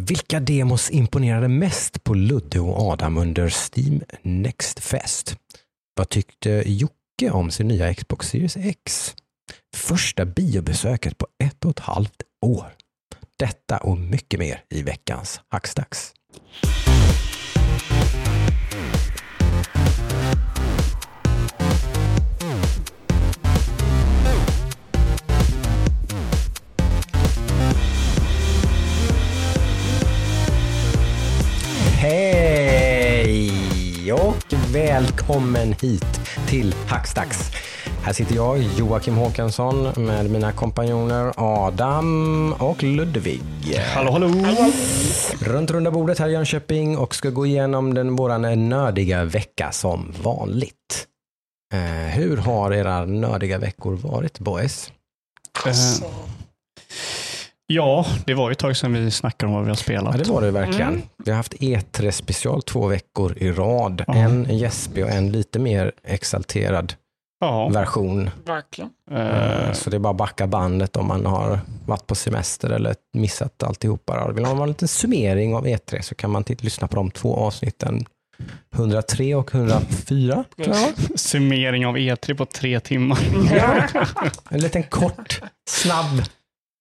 Vilka demos imponerade mest på Ludde och Adam under Steam Next Fest? Vad tyckte Jocke om sin nya Xbox Series X? Första biobesöket på ett och ett halvt år. Detta och mycket mer i veckans Hackstacks. Välkommen hit till Hackstacks. Här sitter jag, Joakim Håkansson, med mina kompanjoner Adam och Ludvig. Hallå, hallå! Runt runda bordet här i Jönköping och ska gå igenom den våran nördiga vecka som vanligt. Eh, hur har era nördiga veckor varit boys? Eh, ja, det var ju ett tag sedan vi snackade om vad vi har spelat. Ja, det var det verkligen. Vi har haft E3 special två veckor i rad. Ja. En gäspig och en lite mer exalterad Ja, version. Verkligen. eh, Så det är bara att backa bandet om man har varit på semester eller missat alltihopa. Vill man ha en liten summering av E3 så kan man titta, lyssna på de två avsnitten. 103 och 104 tror jag. summering av E3 på tre timmar. En liten kort, snabb.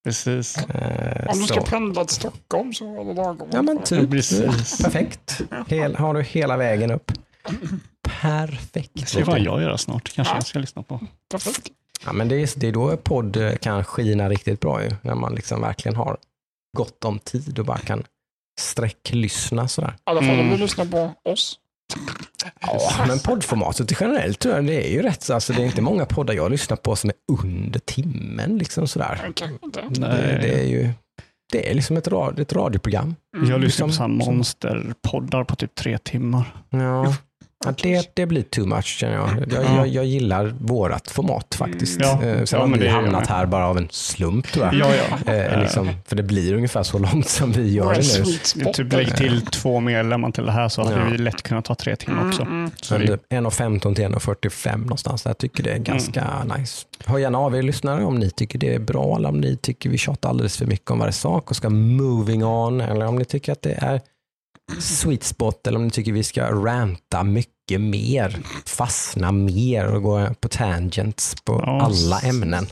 Precis. Eh, Om du ska så. pendla till Stockholm så är det lagom. Ja men typ. Precis. Perfekt. Hel, har du hela vägen upp. Perfekt. Det ska fan jag göra snart. Kanske jag ska lyssna på. Perfekt. Ja, men det, är, det är då podd eh, kan skina riktigt bra ju. När man liksom verkligen har gott om tid och bara kan sträcklyssna sådär. I alla fall om Mm. du lyssnar på oss. Ja, men poddformatet generellt tror jag det är ju rätt. så- Alltså, det är inte många poddar jag lyssnar på som är under timmen. Liksom sådär. Det, det är ju det är liksom ett, rad, ett radioprogram. Jag lyssnar på Som- sådana som- monsterpoddar på typ tre timmar. Ja. Ja, det, det blir too much känner jag. Jag, Ja. jag, jag gillar vårat format faktiskt. Ja. Eh, Sen Ja, har vi hamnat här bara av en slump tror jag. Ja, ja. Eh, liksom, för det blir ungefär så långt som vi gör det nu. Typ lägg till två medlemmar till det här så hade Ja. vi lätt kunnat ta tre timmar också. Mm, mm. Så Men det, typ 1.15 till 1.45 någonstans. Jag tycker det är ganska nice. Hör gärna av er lyssnare om ni tycker det är bra eller om ni tycker vi tjatar alldeles för mycket om varje sak och ska moving on eller om ni tycker att det är sweet spot eller om ni tycker vi ska ranta mycket mer, fastna mer och gå på tangents på Ja. alla ämnen.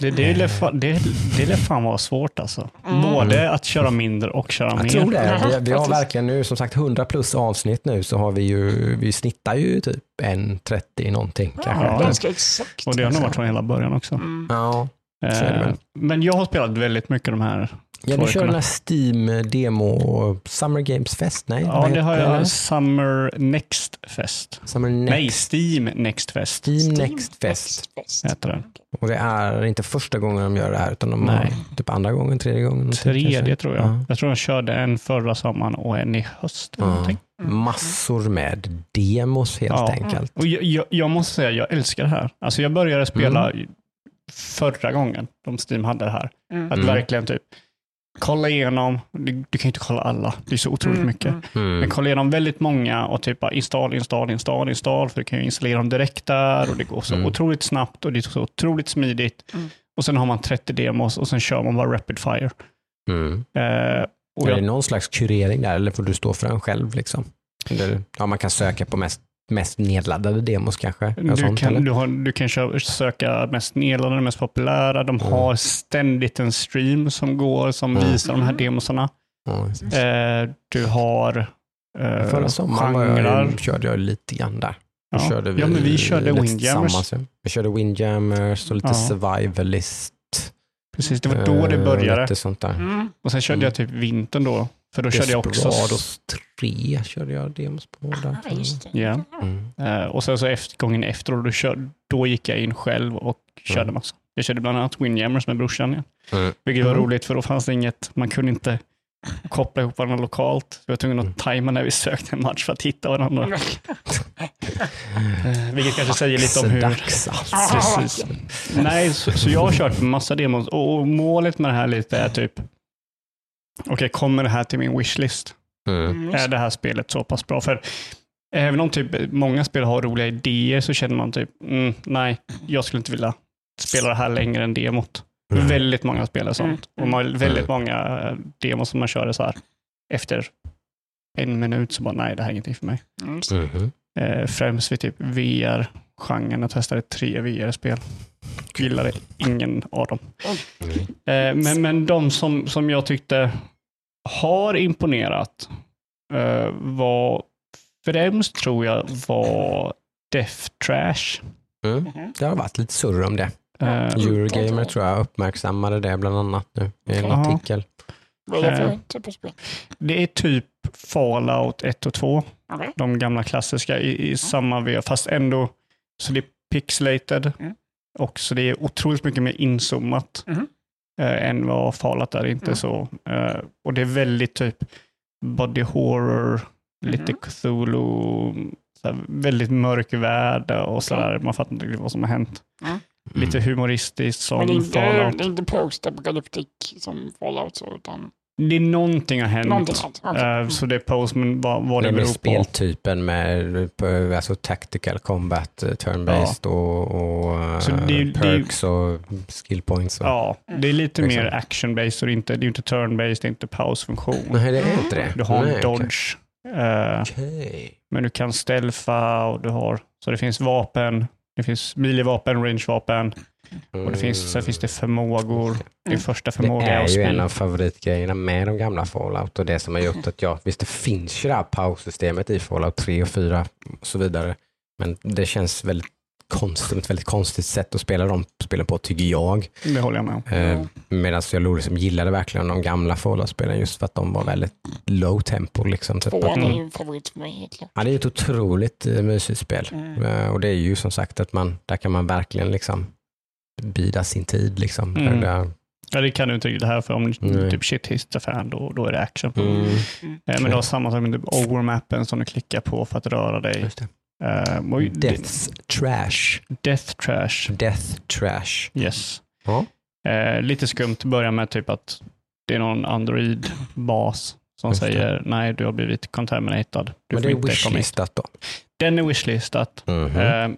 det, det, är lätt fa- det, det är lätt fan vara svårt alltså. Både att köra mindre och köra Jag mer. tror det. Vi, vi har verkligen nu, som sagt 100 plus avsnitt nu så har vi ju, vi snittar ju typ 1.30 någonting kanske. Ja. Ganska exakt. Och det har nog varit från hela början också. Mm. Ja. Eh. Men jag har spelat väldigt mycket de här. Ja, du kör den här Steam demo Summer Games Fest? Nej, Ja, det har jag. Summer Next Fest. Summer Next. Nej, Steam Next Fest Steam Next Fest. Fest. heter den. Och det är inte första gången de gör det här, utan de Nej. har typ andra gången, tredje gången. Tredje tror jag. Ja. Jag tror de körde en förra sommaren och en i höst. Ja. någonting. Massor med demos helt Ja. enkelt. Och jag, jag, jag måste säga, jag älskar det här. Alltså jag började spela förra gången de Steam hade det här. Mm. Att Mm. verkligen typ kolla igenom, du, du kan ju inte kolla alla, det är så otroligt Mm, mycket. mm. Mm. Men kolla igenom väldigt många och typ install, install, install, install, för du kan ju installera dem direkt där och det går så Mm. otroligt snabbt och det är så otroligt smidigt. Mm. Och sen har man 30 demos och sen kör man bara rapid fire. Mm. Eh, och är jag, det någon slags kurering där, eller får du stå för den själv? Liksom? Eller, ja, man kan söka på mest, mest nedladdade demos kanske? Du, sånt, kan, du, har, du kan kö- söka mest nedladdade, mest populära. De Mm. har ständigt en stream som går som Mm. visar de här demosarna. Ja, precis. Eh, du har eh, Förra sommaren jag, körde jag lite grann där. Ja. körde vi ja, men vi körde Windjammers. Vi körde Windjammers och lite Ja. survivalist. Precis, det var då det eh, började. Lite sånt där. Mm. Och sen körde Mm. jag typ vintern då. För då körde jag också... Desperados 3 körde jag demos på. Där. Ja, just det. Ja. Mm. Eh, och sen så efter, gången efter, då, då, kör, då gick jag in själv och körde Mm. massa. Jag körde bland annat Windjammers med brorsan. Ja. Mm. Vilket var Mm. roligt för då fanns det inget, man kunde inte koppla ihop varandra lokalt. Jag var tvungen Mm. att tajma när vi sökte en match för att hitta varandra. Eh, vilket kanske säger lite om hur... Dags alltså. Precis. Nej, så, så jag har kört massa demos och, och målet med det här lite är typ, okej, kommer det här till min wishlist? Mm. Mm, Är det här spelet så pass bra? För även om typ många spel har roliga idéer så känner man typ, mm, nej, jag skulle inte vilja spela det här längre än demot. Mm. Väldigt många spelar sånt. Mm. Och man, väldigt Mm. många eh, demos som man körde så här efter en minut så bara nej, det här är ingenting för mig. Mm, Mhm. Eh, främst vid typ VR-genren. Jag testade tre VR-spel. Gillade ingen av dem. Eh, men, men de som, som jag tyckte har imponerat eh, var främst tror jag var Death Trash. Mm. Det har varit lite surr om det. Eh, Eurogamer tror jag uppmärksammade det bland annat nu i en Jaha. artikel. Det typ det är typ Fallout 1 och 2. Okej. De gamla klassiska i, i samma veva, fast ändå så det är pixelated Mm. Och så det är otroligt mycket mer inzoomat Mhm. eh, än vad Fallout är. Inte Mm. så. Eh, och det är väldigt typ body horror, lite Mhm. Cthulhu, så här, väldigt mörk värld och sådär. Man fattar inte riktigt vad som har hänt. Mm. Lite humoristiskt som Men det är inte, Fallout. är inte post-apocalyptic som Fallout så, utan Det är någonting har hänt. någonting annat. Okej. Eh, så det är post, men vad, vad det beror på. speltypen med alltså tactical combat, eh, turn-based och, och Så eh, det är- det perks och skill points. Och, Ja, det är lite Liksom. mer action-based och det är inte, det är inte turn-based, det är inte pausfunktion. Nej, det är inte det. Du har Nej, en dodge, eh, Okej. men du kan stealtha och du har, så det finns vapen, det finns melee-vapen, range-vapen och det finns, sen finns det förmågor. Din första Det förmåga är är att ju en av favoritgrejerna med de gamla Fallout och det som har gjort att jag, visst det finns ju det här paussystemet i Fallout 3 och 4 och så vidare, men det känns väldigt konstigt, ett väldigt konstigt sätt att spela de spelen på tycker jag. Det håller jag med om. Eh, Medan jag liksom gillade verkligen de gamla Fallout-spelen just för att de var väldigt low tempo. Liksom, typ. Tvåan är Mm. ju favorit för mig helt klart. Ja, det är ett otroligt eh, mysigt spel. Mm. Eh, och det är ju som sagt att man, där kan man verkligen liksom bida sin tid. Liksom. Mm. Där, Ja, det kan du inte riktigt här för om du typ shit hits a fan, då, då är det action. mm, Eh, Men du har samma sak med typ over-mappen som du klickar på för att röra dig. just det. Och- Death's Trash. Death Trash. Death Trash. Yes. Ja. Eh, lite skumt börja med typ att det är någon Android-bas som Just det. säger nej, du har blivit contaminated. Du Men får det är wishlistat då. Den är wishlistat. Mhm. Eh,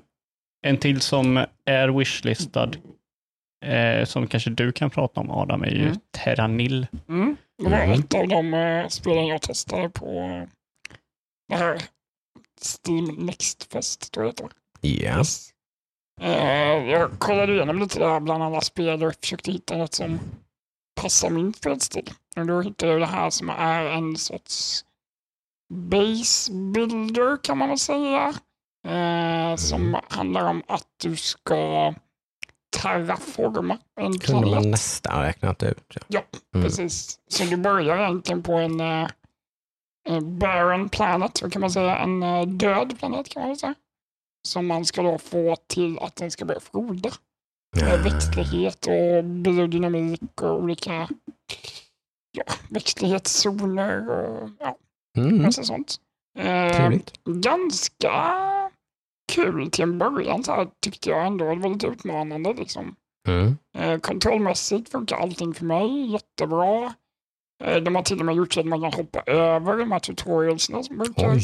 en till som är wishlistad, eh, som kanske du kan prata om Adam, är ju Mm. Terranil. Mm. Det var Mhm. ett av de uh, spelen jag testade på uh, det här Steam Next Fest, tror jag det. Ja. Yes. Eh, jag kollade igenom lite där bland alla spel och försökte hitta något som passar min spelstil. Och då hittade jag det här som är en sorts base builder kan man väl säga. Eh, som Mm. handlar om att du ska terraforma en kunde man planet. nästan räknat ut. Ja. Mm. Precis. Så du börjar egentligen på en uh, barren planet, så kan man säga. En eh, död planet kan man säga. Som man ska då få till att den ska börja froda. Med växtlighet och biodynamik och olika ja, växtlighetszoner och ja, Mm. massa sånt. Eh, ganska kul till en början så här, tyckte jag ändå. Det var lite utmanande liksom. Mm. Eh, kontrollmässigt funkar allting för mig jättebra. Eh, de har till och med gjort så att man kan hoppa över de här tutorialsna som brukar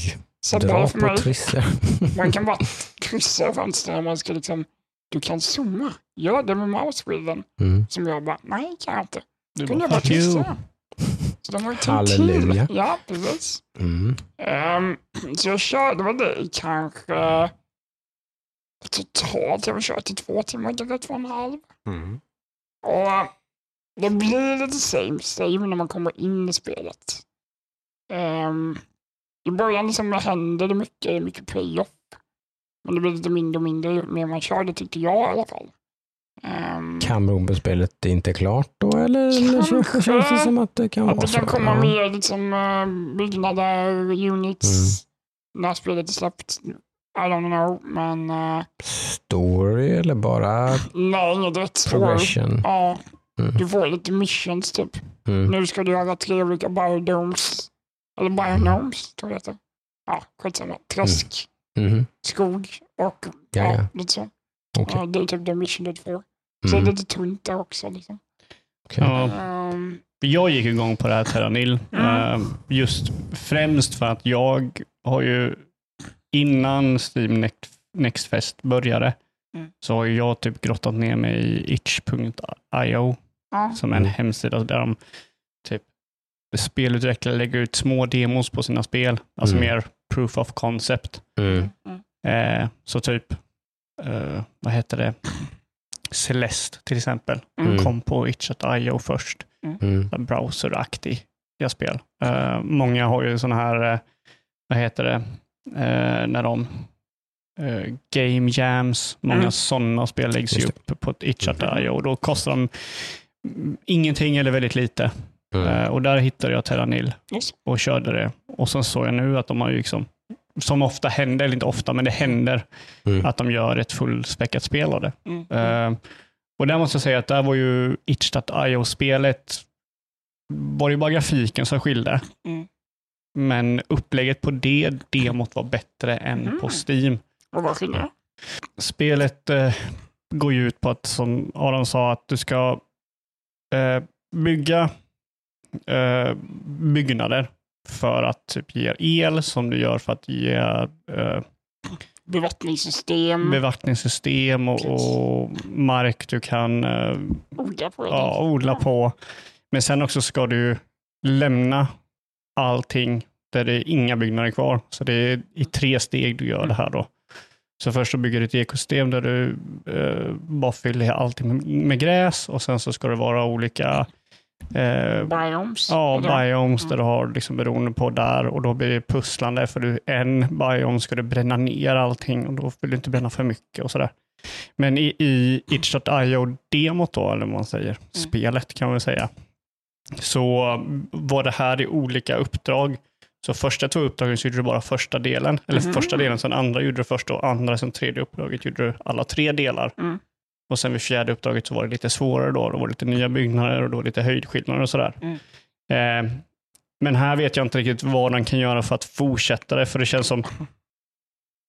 dra för mig. Man kan bara kryssa fönstren man ska liksom, du kan zooma. Gör det med mouse-wheelen. Mm. Som jag bara, nej kan jag inte. Du Kunde jag bara, bara kryssa. Så de har ju Halleluja. till. Ja, precis. Mm. Ehm, så jag körde väl det i kanske totalt, jag har kört i två timmar, kanske två och en halv. Mm. Och det blir lite same same när man kommer in i spelet. Ehm, I början liksom händer det mycket, mycket payoff. Men det blir lite mindre och mindre ju mer man kör, det tycker jag i alla fall. Um, Kan inte klart då eller, Kanske. känns det som att det kan att vara det så? kan komma mer liksom, uh, byggnader, units, när spelet är släppt. I don't know, men uh, Story eller bara nej, inget story. progression? Ja, Mm. du får lite missions typ. Mm. Nu ska du göra tre olika biodomes. Eller bionomes, tror jag det heter. Ja, skitsamma. Träsk, Mhm. skog och Ja, ja. lite så. Okej. Ja, det är typ det mission du får. Så Mm. det är lite tunt där också. Liksom. Okej. Ja, Ehm, jag gick igång på det här Terranil. Mm. just främst för att jag har ju innan Steam Next, Next Fest började Mm. så har jag typ grottat ner mig i itch.io Ja. som är en Mm. hemsida där de typ spelutvecklare lägger ut små demos på sina spel. Alltså Mm. mer proof of concept. Mm. Eh, så typ, eh, vad heter det? Celeste till exempel. Mm. Kom på itch.io först. Mm. Så browseraktiga spel. Eh, många har ju sådana här, eh, vad heter det, när de game jams, många Mm. sådana spel läggs ju upp på itch.io och då kostar de mm, ingenting eller väldigt lite. Mm. Och där hittade jag Terranil Just. och körde det. Och sen såg jag nu att de har ju liksom, som ofta händer, eller inte ofta, men det händer Mm. att de gör ett fullspäckat spel av det. Mm. Eh, och där måste jag säga att där var ju itch.io-spelet, var det bara grafiken som skilde. Mm. Men upplägget på det demot var bättre än Mm. på Steam. Och vad skiljer? Spelet eh, går ju ut på att, som Aron sa, att du ska eh, bygga byggnader för att typ ge el som du gör för att ge eh, Bevattningssystem, bevattningssystem och, och mark du kan eh, odla på. ja, odla på. Men sen också ska du lämna allting där det är inga byggnader kvar. Så det är i tre steg du gör det här då. Så först så bygger du ett ekosystem där du eh, bara fyller allting med, med gräs och sen så ska det vara olika eh, Biomes. Ja, biomes där du har liksom beroende på där och då blir det pusslande för du, en biome ska du bränna ner allting och då vill du inte bränna för mycket och sådär. Men i, i itch.io-demot då, eller vad man säger, spelet kan man säga, så var det här i olika uppdrag. Så första två uppdragen så gjorde du bara första delen, eller Mhm. första delen, sen andra gjorde du första och andra, sen tredje uppdraget gjorde du alla tre delar. Mm. Och sen vid fjärde uppdraget så var det lite svårare då, då var det lite nya byggnader och då lite höjdskillnader och sådär. Mm. Eh, men här vet jag inte riktigt vad den kan göra för att fortsätta det, för det känns som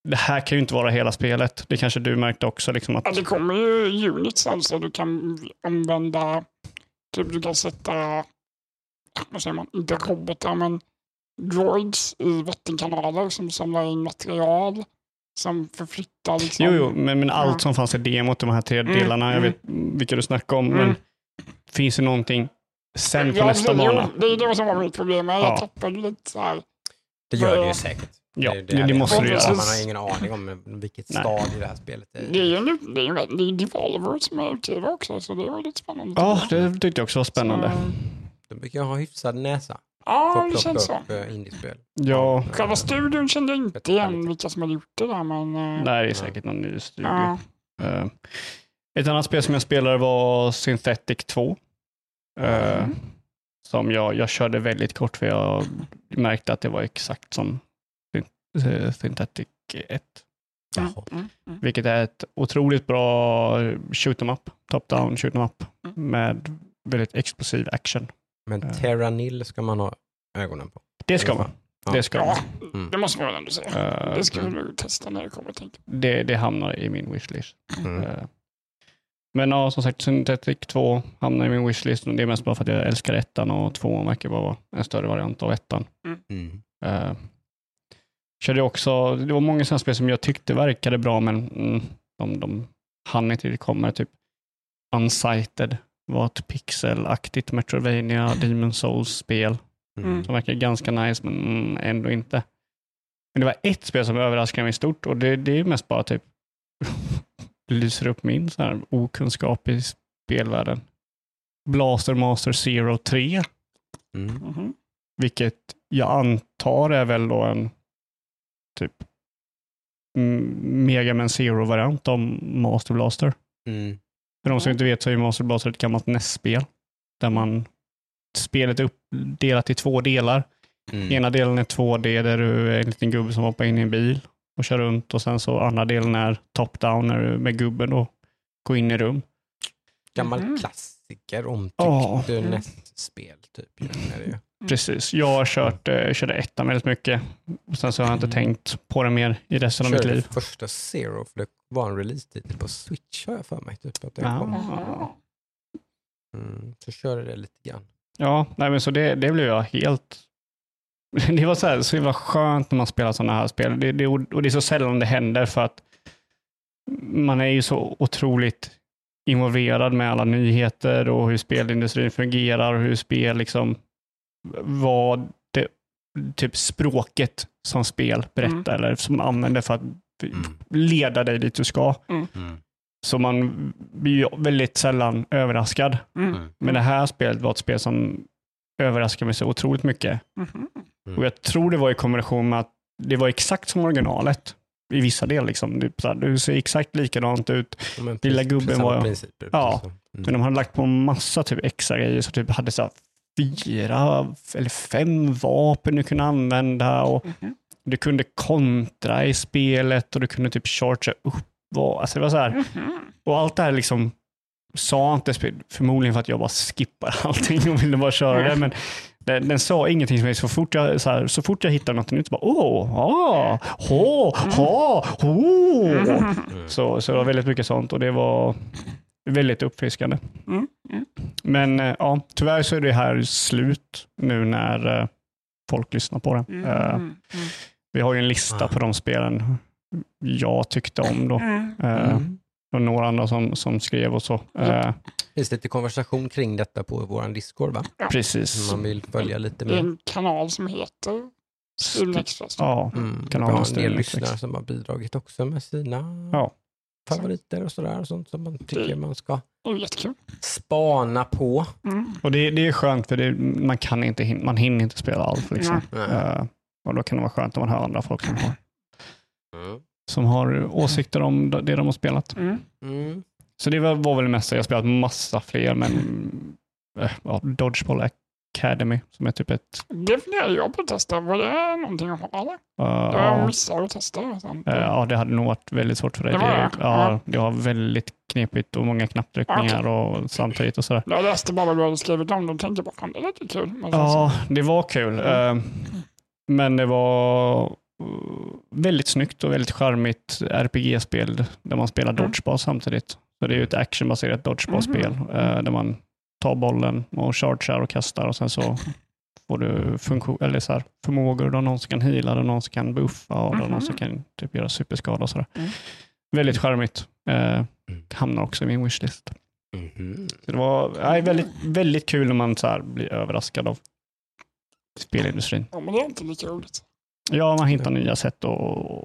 det här kan ju inte vara hela spelet. Det kanske du märkte också. Liksom att, Ja, det kommer ju units alltså. Du kan använda, typ du kan sätta, vad säger man, inte robotar men droids i vattenkanaler som samlar in material. Som förflyttar liksom. jo, jo, men, men allt Ja. som fanns i demot, de här tre Mm, delarna, jag mm. vet vilka du snackar om, Mm. men finns det någonting sen på Ja, nästa det, bana? Det är det som var mitt problem. Jag Ja. tappade lite så här. Det gör det ju säkert. Ja, det, det är måste du göra. Man har ingen aning om vilket Nej. stadie det här spelet är. Det är ju det är ju en, det är Devolver som är utgivare också, så det var lite spännande. Ja, det tyckte jag också var spännande. Så, De brukar ha hyfsad näsa ja, det känns så. eh, indiespel. Ja, Själva studion kände jag inte igen vilka som hade gjort det där, men... eh, det här är säkert någon ny studio. ja. Eh, ett annat spel som jag spelade var Synthetic 2. Eh, Mm. Som jag, jag körde väldigt kort för jag märkte att det var exakt som Syn- Synthetic 1. Mm, mm, mm. Vilket är ett otroligt bra shoot 'em up, top-down shoot 'em up Mm. med väldigt explosiv action. Men. Terranil ska man ha ögonen på. Det ska man. Ja. Det, ska Ja, man. Mm. det måste man väl ändå säga. Eh, Det ska vi nog testa när det kommer, tänker det, det hamnar i min wishlist. Mm. Eh, Men ja, som sagt, Synthetic 2 hamnar i min wishlist och det är mest bara för att jag älskar ettan och tvåan verkar vara en större variant av ettan. Mm. Uh, körde också, det var många sådana spel som jag tyckte verkade bra men mm, de, de hann inte riktigt komma. Typ Unsighted var ett pixelaktigt Metrovania Demon Souls-spel Mm. som verkar ganska nice men mm, ändå inte. Men det var ett spel som överraskade mig stort och det, det är mest bara typ lyser upp min så här okunskap i spelvärlden. Blaster Master Zero 3, Mm. Mhm. vilket jag antar är väl då en typ mm, Mega Man Zero-variant av Master Blaster. Mm. För de som inte vet så är Master Blaster ett gammalt NES-spel där man spelet är uppdelat i två delar. Mm. Ena delen är 2D där du är en liten gubbe som hoppar in i en bil och kör runt och sen så andra delen är top-down när du med gubben och går in i rum. Gammal Mhm. klassiker, omtyckt ja. Mm. NES-spel. Typ, ju. Precis. Jag har kört, eh, körde ettan väldigt mycket. Och sen så har jag inte Mm. tänkt på det mer i resten av mitt liv. första Zero, för det var en release-titel på Switch har jag för mig. Typ, att det kom. Mm. Så körde det lite grann. Ja, nej, men så det, det blev jag helt... Det var så, här, så himla skönt när man spelar sådana här spel. Det, det, och det är så sällan det händer för att man är ju så otroligt involverad med alla nyheter och hur spelindustrin fungerar och hur spel liksom, vad det, typ språket som spel berättar eller som använder för att leda dig dit du ska. Mm. Så man blir väldigt sällan överraskad. Mm. Men det här spelet var ett spel som överraskade mig så otroligt mycket. Mhm. Och jag tror det var i kombination med att det var exakt som originalet i vissa delar. Liksom. Det, så här, det ser exakt likadant ut. Ja, men Lilla gubben var- principer, Ja. precis så. Men Mm. de hade lagt på massa typ extra grejer. Så typ hade så här, fyra eller fem vapen du kunde använda. Och Mhm. Du kunde kontra i spelet och du kunde typ chargea upp. Och, alltså det var så här, Mhm. och allt det här liksom sa inte förmodligen för att jag bara skippar allting och ville bara köra det. Men den, den sa ingenting för mig. Så fort jag, så, här, så fort jag hittade något nytt, bara åh, ah, hå, ha, ho. Mhm. Så, så det var väldigt mycket sånt och det var väldigt uppfriskande. Mm. Mm. Men eh, ja, tyvärr så är det här slut nu när eh, folk lyssnar på det. Mm. Mm. vi har ju en lista Ah. på de spelen jag tyckte om då. Mm. Eh, Mm. och några andra som, som skrev och så. Eh, finns lite konversation kring detta på vår Discord va? precis. Om man vill följa lite Det är mer. en kanal som heter Streamextra. Ja, Mm. kanalen ja, en del lyssnare som har bidragit också med sina Ja. favoriter och sådär. Och sånt som man tycker man ska Det är jättekul. spana på. Mm. och det, det är skönt för det, man, kan inte man hinner inte spela allt. Liksom. Nej. Eh, och då kan det vara skönt om man hör andra folk som har, Mm. som har åsikter om det de har spelat. Mm. Mm. Så det var, var väl det mesta. Jag har spelat massa fler, men äh, ja, Dodgeball Academy som är typ ett... Det funderar jag på att testa. Var det någonting att ha? Uh, Jag ja, missade att testa. Eh, ja, det hade nog varit väldigt svårt för dig. Det var Det, det? ja, Ja. det har väldigt knepigt och många knapptryckningar och samtidigt och sådär. Jag läste bara vad du hade skrivit om det och tänkte bara fan det lät ju kul. Ja, det var kul. Eh, Men det var eh, väldigt snyggt och väldigt charmigt RPG-spel där man spelar Mm. dodgeball samtidigt. Så det är ju ett actionbaserat dodgeball-spel eh, där man tar bollen och chargear och kastar och sen så får du funktion, eller så här, förmågor. Då någon som kan heala, då någon som kan buffa och då någon som Mhm. kan typ göra superskada och sådär. Mm. Väldigt charmigt. Eh, hamnar också i min wishlist. Mhm. Så det var nej, väldigt, väldigt kul när man så här blir överraskad av spelindustrin. Ja, men det är inte lika roligt. Ja, man hittar nya sätt och,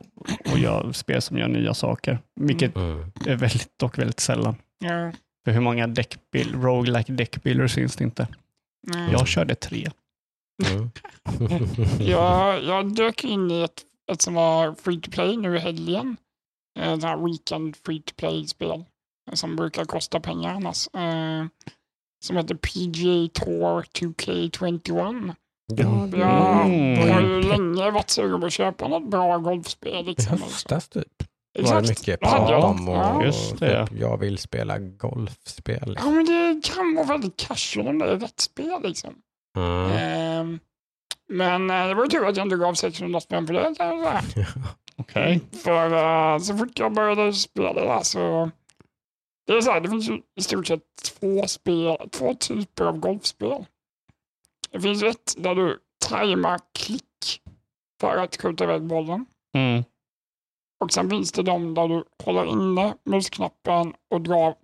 och gör spel som gör nya saker. Vilket Mm. är väldigt, dock väldigt sällan. Ja, För hur många deckbill, roguelike deckbuilders finns det inte? nej. Jag körde tre. Mm. Jag, jag dök in i ett, ett som var free to play nu i helgen. Ett här weekend free to play-spel som brukar kosta pengar annars. Eh, som heter PGA Tour 2K21. Ja, Jag har Mm. ju länge varit sugen på att köpa något bra golfspel. I Liksom. höstas typ var det Exakt. mycket det prat jag. om och Ja. Just det. typ, jag vill spela golfspel. ja, men det kan vara väldigt casual om det är rätt spel. Liksom. Mm. Eh, men eh, det var ju tur att jag inte gav 600 spänn för det. Okej. För eh, så fort jag började spela så... Det är så här, det finns ju i stort sett två, spel, två typer av golfspel. Det finns ett där du tajmar klick för att skjuta iväg bollen. Mm. Och sen finns det de där du håller inne musknappen och drar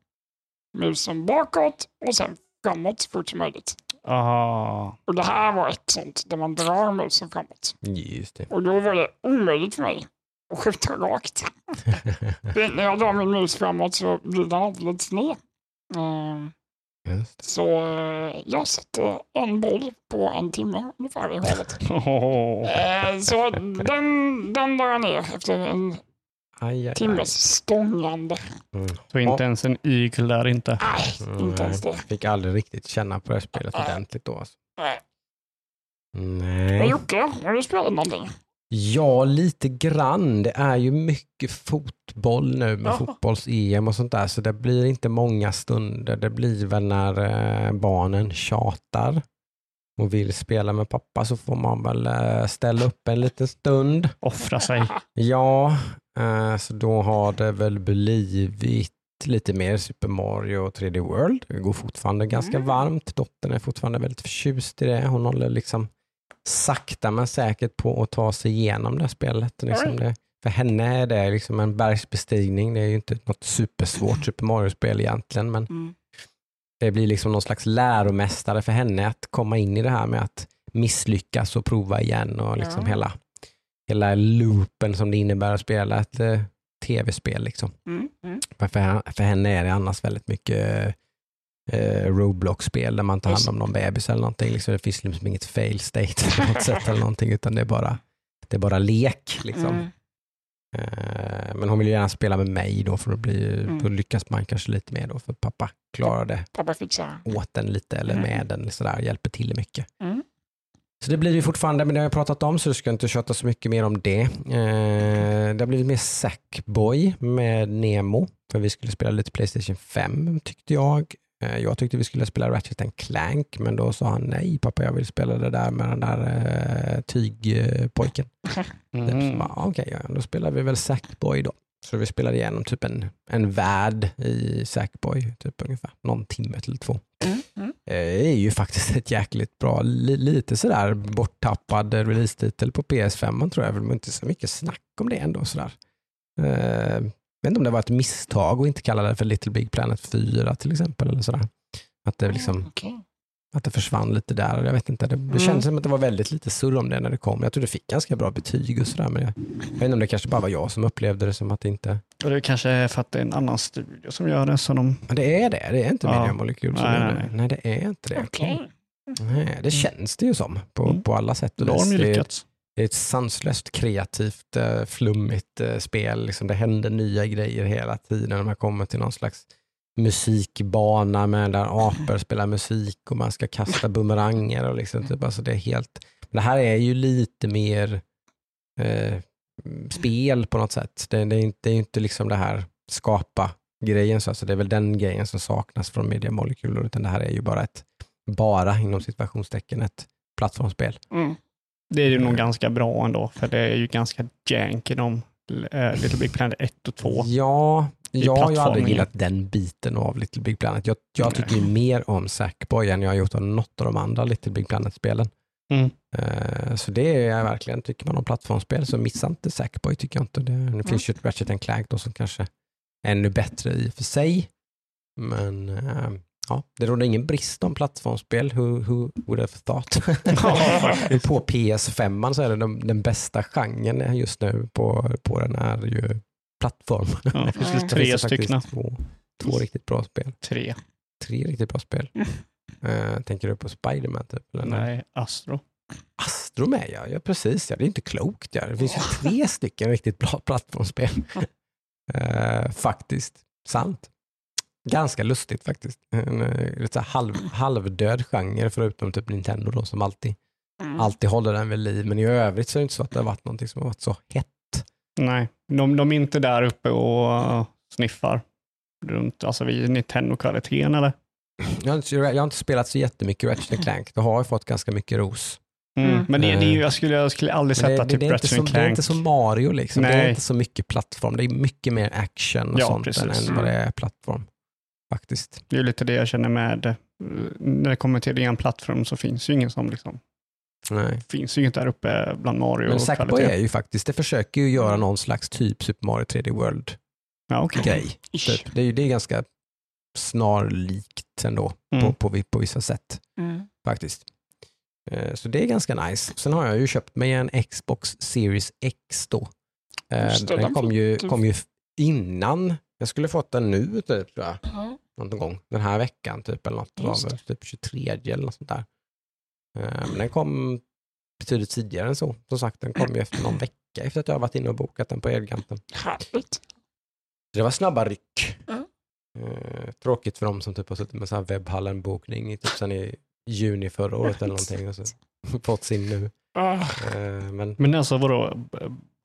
musen bakåt och sen framåt så fort som möjligt. Aha. Och det här var ett sånt där man drar musen framåt. Just det. Och då var det omöjligt för mig att skjuta rakt. När jag drar min mus framåt så blir den lite sned. Ehm, Just. Så eh, jag satte en boll på en timme ungefär i havet. Oh. Eh, Så den, den la jag ner efter en Aj, aj, aj. timmes stångande. Mm. Så inte ens en eagle där inte. Nej, inte ens det. Fick aldrig riktigt känna på det här spelet ordentligt då. Alltså. Nej. Men Nej. Jocke, har du spelat någonting? Ja, lite grann. Det är ju mycket fotboll nu med Ja. fotbolls-EM och sånt där, så det blir inte många stunder. Det blir väl när eh, barnen tjatar och vill spela med pappa så får man väl eh, ställa upp en liten stund. Offra sig. Ja, eh, så då har det väl blivit lite mer Super Mario och 3D World. Det går fortfarande ganska Mm. varmt. Dottern är fortfarande väldigt förtjust i det. Hon håller liksom sakta men säkert på att ta sig igenom det spelet. Liksom det för henne är det liksom en bergsbestigning. Det är ju inte något supersvårt Super Mario-spel egentligen, men Mm. det blir liksom någon slags läromästare för henne att komma in i det här med att misslyckas och prova igen och liksom Ja. hela, hela loopen som det innebär att spela ett eh, tv-spel. Liksom. Mm. Mm. För, för henne är det annars väldigt mycket eh, Roblox-spel där man tar hand om någon bebis eller någonting. Liksom, det finns liksom inget fail state på något sätt eller någonting, utan det är bara, det är bara lek. Liksom. Mm. Eh, men hon vill ju gärna spela med mig då för att bli, Mm. då lyckas man kanske lite mer då för pappa klarar det Pappa fixar. åt den lite eller Mm. med den, sådär, hjälper till mycket. Mm. Så det blir ju fortfarande, men det har jag pratat om så jag ska inte köta så mycket mer om det. Eh, det har blivit mer Sackboy med Nemo, för vi skulle spela lite Playstation 5 tyckte jag. Eh, jag tyckte vi skulle spela Ratchet and Clank, men då sa han nej pappa jag vill spela det där med den där eh, tygpojken. Mm. Okej, ja, då spelar vi väl Sackboy då. Så vi spelade igenom typ en, en värld i Sackboy, typ ungefär någon timme till två. Mm. Mm. Eh, Det är ju faktiskt ett jäkligt bra, li, lite sådär borttappad release-titel på PS5 tror jag, var inte så mycket snack om det ändå. Sådär. Vet inte om det var ett misstag att inte kalla det för Little Big Planet 4 till exempel. Eller sådär. Att, det liksom, Okej. att det försvann lite där. Jag vet inte, det, det Mm. kändes som att det var väldigt lite surr om det när det kom. Jag tror det fick ganska bra betyg och sådär. Men jag, jag vet inte om det kanske bara var jag som upplevde det som att det inte... Och det kanske är för att det är en annan studio som gör det. Så de, det är det, det är inte Ja. Media Molecule som Nej, gör nej, det. nej. Nej, det är inte det. Okej. Nej, det känns det ju som på, Mm. på alla sätt och då har de ju vis. Lyckats. Det är ett sanslöst kreativt, eh, flummigt eh, spel. Liksom det händer nya grejer hela tiden. Man kommer till någon slags musikbana med där apor spelar musik och man ska kasta bumeranger. Och liksom, typ, alltså det, är helt, det här är ju lite mer eh, spel på något sätt. Det, det är inte, det är inte liksom det här skapa grejen. Så alltså det är väl den grejen som saknas från Media Molecular, Utan det här är ju bara ett, bara inom situationstecken, ett plattformsspel. Mm. Det är ju nog ganska bra ändå, för det är ju ganska jank i de äh, Little Big Planet 1 och 2. Ja, jag har ju aldrig gillat den biten av Little Big Planet. Jag, jag tycker ju mer om Sackboy än jag har gjort av något av de andra Little Big Planet-spelen. Mm. Eh, så det är verkligen, tycker man om plattformsspel så missa inte Sackboy tycker jag inte. Det, det finns ju ett Ratchet Clank då som kanske är ännu bättre i och för sig. Men eh, ja, det råder ingen brist om plattformsspel. Who, who would have thought? på PS5 så är det den, den bästa genren just nu på, på den är ju plattform. Ja. Det finns Tre det faktiskt stycken. Två, två riktigt bra spel. Tre. Tre riktigt bra spel. Eh, tänker du på Spiderman typ? Eller? Nej, Astro. Astro med ja, ja precis. Ja. Det är inte klokt. Ja. Det finns ju tre stycken riktigt bra plattformsspel. Eh, faktiskt. Sant. Ganska lustigt faktiskt. En eh, lite så här halv, halvdöd genre förutom typ Nintendo då som alltid, Mm. alltid håller den vid liv. Men i övrigt så är det inte så att det har varit någonting som har varit så hett. Nej, de, de är inte där uppe och sniffar runt, alltså vid Nintendo-kvaliteten eller? Jag har, inte, jag har inte spelat så jättemycket Ratchet Clank. Det har jag fått ganska mycket ros. Mm. Mm. Men det, det är ju, jag, skulle, jag skulle aldrig sätta det, typ det, är inte Ratchet som, Clank. det är inte som Mario liksom. Det är Nej. inte så mycket plattform. Det är mycket mer action och Ja, sånt precis. än vad det är plattform. Faktiskt. Det är ju lite det jag känner med, uh, när det kommer till ren plattform så finns ju ingen som liksom, Nej. finns ju inget där uppe bland Mario Men och Sackboy är ju faktiskt, det försöker ju göra någon slags typ Super Mario 3D World Ja, okej. grej. Typ. Det, är, ju- det är ganska snarlikt ändå Mm. på, på, på vissa sätt Mm. faktiskt. Eh, Så det är ganska nice. Sen har jag ju köpt mig en Xbox Series X då. Eh, Den kom ju, kom ju innan, jag skulle fått den nu typ tror jag. Ja. någon gång den här veckan typ eller något. Det var väl typ 23 eller något sånt där. Eh, Men den kom betydligt tidigare än så. Som sagt, den kom ju efter någon vecka efter att jag har varit inne och bokat den på Elganten. Härligt. Det var snabba ryck. Mm. Eh, tråkigt för dem som typ har suttit med så här webbhallen-bokning i typ sen i juni förra året eller någonting och så fått sin nu. Ah, Eh, men Men alltså vadå,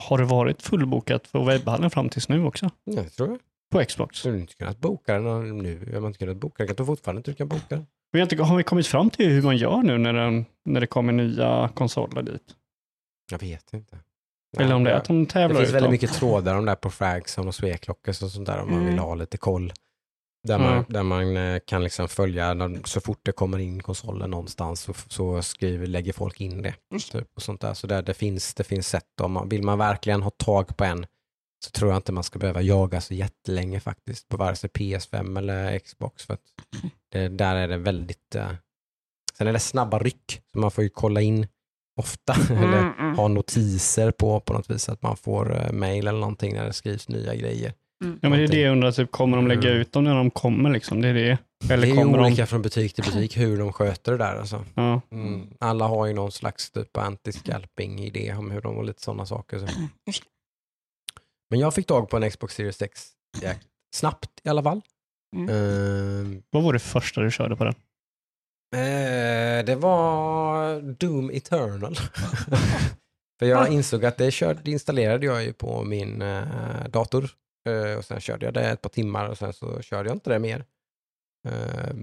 har det varit fullbokat för webbhallen fram tills nu också? ja, jag tror jag. På Xbox? Så du har inte kunnat boka den nu. Jag har inte kunnat boka den. Jag tror fortfarande inte du kan boka den. Vi har, inte, har vi kommit fram till hur man gör nu när, den, när det kommer nya konsoler dit? Jag vet inte. Eller om det är jag- att de Det tävlar finns ut väldigt dem? mycket trådar om det här på Fragzone och Sweclockers och sånt där om man Mm. vill ha lite koll. Där man, Mm. där man eh, kan liksom följa, när, så fort det kommer in konsoler någonstans så, så skriver, lägger folk in det. Just Typ, och sånt där. Så där, det, finns, det finns sätt, om man, vill man verkligen ha tag på en så tror jag inte man ska behöva jaga så jättelänge faktiskt på vare sig PS5 eller Xbox. För att det, där är det väldigt... Eh, sen är det snabba ryck, så man får ju kolla in ofta. eller Mm, mm. ha notiser på på något vis, att man får eh, mail eller någonting när det skrivs nya grejer. Mm. Ja, men det är det jag undrar, typ, kommer de lägga Mm. ut dem när de kommer? Liksom? Det är det. Eller det är kommer olika de... från butik till butik hur de sköter det där. Alltså. Ja. Mm. Alla har ju någon slags typ anti-scalping-idé om hur de och lite sådana saker. Så. Men jag fick tag på en Xbox Series X snabbt i alla fall. Mm. Ehm, Vad var det första du körde på den? eh, det var Doom Eternal. För jag insåg att det, körde, det installerade jag ju på min eh, dator. Eh, och sen körde jag det ett par timmar och sen så körde jag inte det mer. Ehm,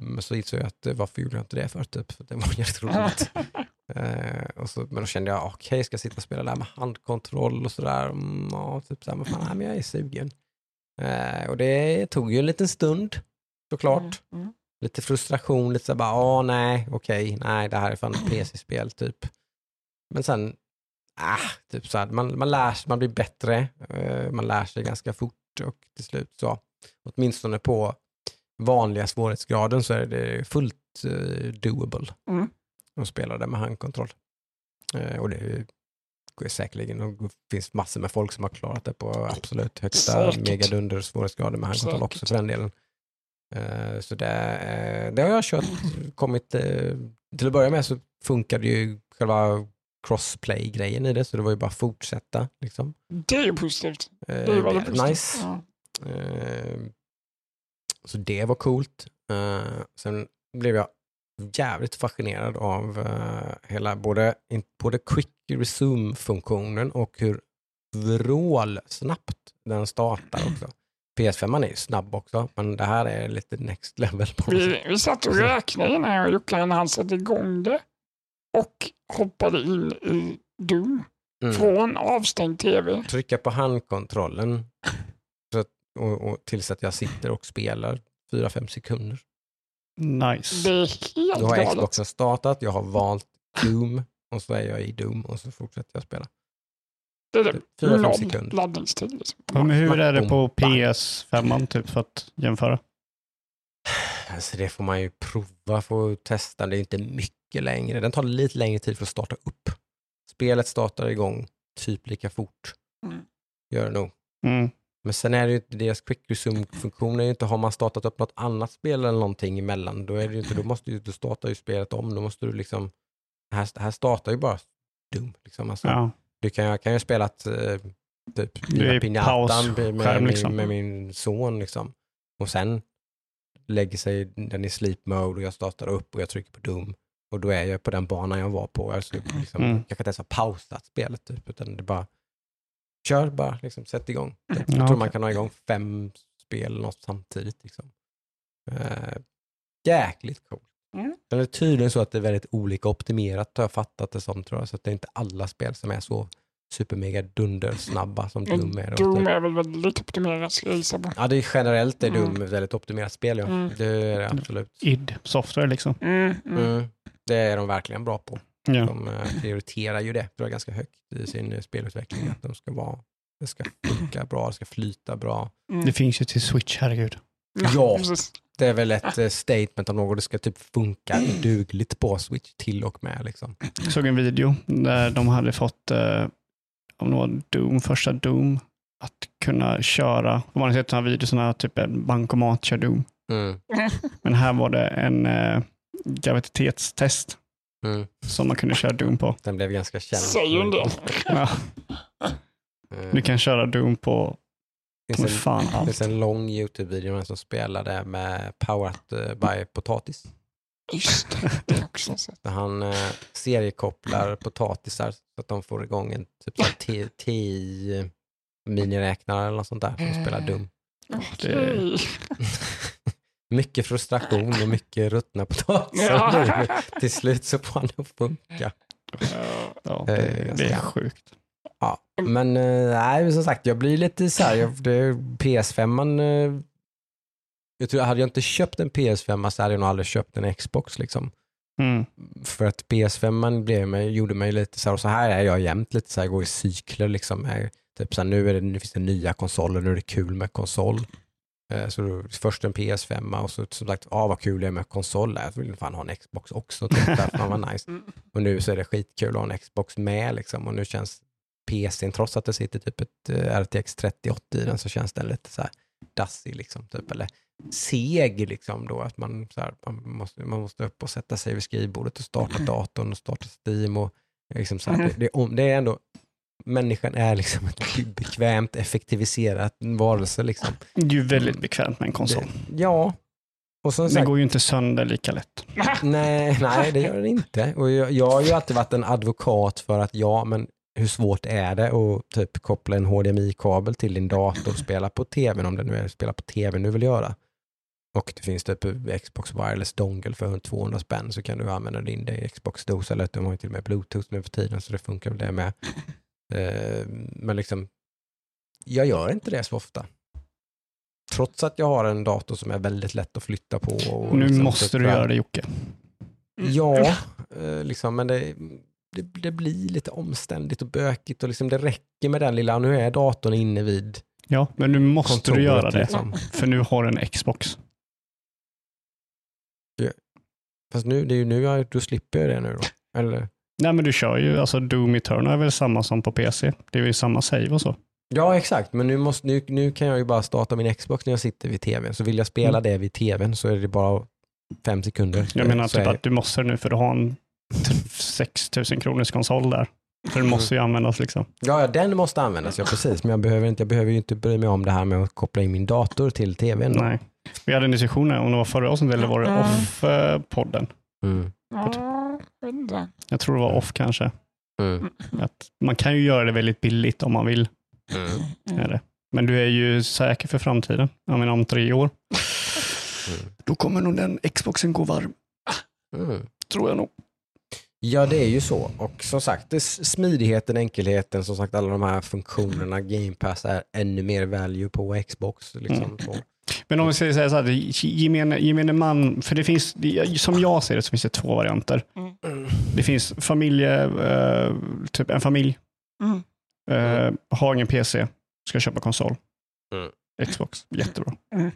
Men så insåg jag att varför gjorde jag inte det för? Typ, för det var jätteroligt. Eh, och så, men då kände jag, okej, ska jag sitta och spela där med handkontroll och sådär? Mm, ja, typ så här, men fan, nej, men jag är sugen. Eh, och det tog ju en liten stund, såklart. Mm. Lite frustration, lite så bara, åh nej, okej, nej, det här är fan ett PC-spel, typ. Men sen, ah, typ så här, man, man lär sig, man blir bättre, eh, man lär sig ganska fort och till slut så, åtminstone på vanliga svårighetsgraden så är det fullt eh, doable Mm. Och spelar det med handkontroll. Eh, och det är är säkerligen, det finns massor med folk som har klarat det på absolut högsta Säkert. megadunder svårighetsgrader med handkontroll också Säkert. för den delen. Eh, så det, det har jag kört, kommit, eh, till att börja med så funkade ju själva crossplay-grejen i det, så det var ju bara att fortsätta. Liksom. Det är ju positivt. Eh, Det är väldigt väldigt positivt. nice. Ja. Eh, Så det var coolt. Eh, Sen blev jag jävligt fascinerad av eh, hela både, in- både quick resume-funktionen och hur vrålsnabbt den startar också. PS5 är ju snabb också, men det här är lite next level på. Vi, vi satt och räknade innan jag och Jocke han satte igång det och hoppade in i Doom Mm. från avstängd tv. Trycka på handkontrollen så att, och, och tills att jag sitter och spelar 4-5 sekunder. Nice. Det är helt Då har galet. Xboxen startat, jag har valt Doom och så är jag i Doom och så fortsätter jag spela. Det är det. Fyra, fem sekunder. laddningstid. Liksom. Men hur är det på Bam, bam. PS5 typ för att jämföra? Alltså det får man ju prova, få testa. Det är inte mycket längre. Den tar lite längre tid för att starta upp. Spelet startar igång typ lika fort. Mm. Gör det nog. Mm. Men sen är det ju inte, deras quick resume-funktion är ju inte, har man startat upp något annat spel eller någonting emellan, då är det ju inte, då måste du starta ju spelet om, då måste du liksom, här, här startar ju bara Doom. Liksom. Alltså, Ja. Du kan, jag kan ju spela ett, eh, typ i Pinatan med, med, liksom. med min son liksom. Och sen lägger sig den i sleep mode och jag startar upp och jag trycker på Doom. Och då är jag på den banan jag var på. Alltså, liksom, Mm. Jag kanske inte ens har pausat spelet typ, utan det bara kör bara, liksom, sätt igång. Jag Ja, tror okej. man kan ha igång fem spel något samtidigt. Liksom. Eh, jäkligt coolt. Mm. Sen är det tydligen så att det är väldigt olika optimerat har jag fattat det som tror jag. Så att det är inte alla spel som är så supermega dundersnabba som Doom är. Doom är väl väldigt optimerat ska jag gissa på. Ja, det är generellt är Doom Mm. väldigt optimerat spel. Ja. Mm. Det är det absolut. id Software liksom. Mm, mm. Mm. Det är de verkligen bra på. Ja. De eh, prioriterar ju det tror jag, ganska högt i sin eh, spelutveckling. Att de ska vara, det ska funka bra, det ska flyta bra. Mm. Det finns ju till Switch, herregud. Ja. Det är väl ett eh, statement av något, det ska typ funka dugligt på Switch till och med. Liksom. Jag såg en video där de hade fått, eh, om det var Doom, första Doom, att kunna köra, om man har sett sådana videor, sådana typ en bankomat kör Doom. Mm. Men här var det en eh, graviditetstest Mm. som man kunde köra Doom på. Den blev ganska känd. Säger en del. Ja, Eh, du kan köra Doom på det finns en, fan det allt. finns en lång YouTube-video med en som spelade med Powered eh, by Potatis. Just det, det också så. Där han eh, seriekopplar potatisar så att de får igång en typ så här T- TI miniräknare eller något sånt där som spelar dum. Okej. mycket frustration och mycket ruttna potatisar. Ja. Till slut så får han att funka. Ja, Det är det, är sjukt. Ja. Men eh, nej, som sagt, jag blir lite så här, jag, det, PS5 man, eh, jag tror, hade jag inte köpt en PS5 så hade jag nog aldrig köpt en Xbox. Liksom. Mm. För att PS5 blev mig, gjorde mig lite så här, och så här är jag jämt, lite så här, går i cykler. Liksom. Typ så här, nu, är det, nu finns det nya konsoler, nu är det kul med konsol. Eh, Så då, först en PS5 och så som sagt, ah, vad kul det är med konsol. Jag vill fan ha en Xbox också. Fan vad nice. Mm. Och nu så är det skitkul att ha en Xbox med. Liksom. Och nu känns PCn, trots att det sitter typ ett eh, RTX 3080 i den, så känns den lite så här dassig. Liksom, typ. Eller seg, liksom, då, att man, så här, man, måste, man måste upp och sätta sig vid skrivbordet och starta datorn och starta Steam. Och, liksom, så här, det, det, det är ändå, människan är liksom ett bekvämt effektiviserat varelse. Liksom. Det är ju väldigt bekvämt med en konsol. Det, ja. Och som Den sagt, går ju inte sönder lika lätt. Nej, nej, det gör den inte. Och jag, jag har ju alltid varit en advokat för att ja, men hur svårt är det att typ koppla en HDMI-kabel till din dator och spela på tvn om det nu är spela på tv du vill göra. Och det finns typ Xbox Wireless Dongle för 200 spänn så kan du använda din Xbox-dos eller de har ju till och med Bluetooth nu för tiden så det funkar väl det med. Eh, Men liksom, jag gör inte det så ofta. Trots att jag har en dator som är väldigt lätt att flytta på. Nu liksom måste du göra det Jocke. Ja, eh, liksom, men det, det, det blir lite omständigt och bökigt och liksom det räcker med den lilla, nu är datorn inne vid Ja, men nu måste kontoret. du göra det. Liksom. För nu har du en Xbox. Fast nu, det är ju nu jag, då slipper jag det nu då. Eller? Nej, men du kör ju, alltså Doom Eternal är väl samma som på PC. Det är ju samma save och så. Ja, exakt, men nu, måste, nu, nu kan jag ju bara starta min Xbox när jag sitter vid tvn. Så vill jag spela det vid tvn så är det bara fem sekunder. Mm. Jag menar så typ att du måste nu för du har en 6000 kronors konsol där. Så den måste ju användas liksom. ja, ja, den måste användas, ja precis. Men jag behöver, inte, jag behöver ju inte bry mig om det här med att koppla in min dator till tvn. Då. Nej. Vi hade en diskussion om det var förra avsnittet eller var det Mm. off-podden? Mm. Ja, jag vet inte. Jag tror det var off kanske. Mm. Att man kan ju göra det väldigt billigt om man vill. Mm. Är det. Men du är ju säker för framtiden. Jag menar om tre år. Mm. Då kommer nog den Xboxen gå varm. Mm. Tror jag nog. Ja, det är ju så. Och som sagt, det, smidigheten, enkelheten, som sagt alla de här funktionerna, Game Pass är ännu mer value på Xbox. Liksom, Mm. Men om vi säger så här, så här gemene, gemene man, för det finns, som jag ser det så finns det två varianter. Mm. Det finns familje, eh, typ en familj, Mm. eh, har ingen PC, ska köpa konsol. Mm. Xbox, jättebra. Mm.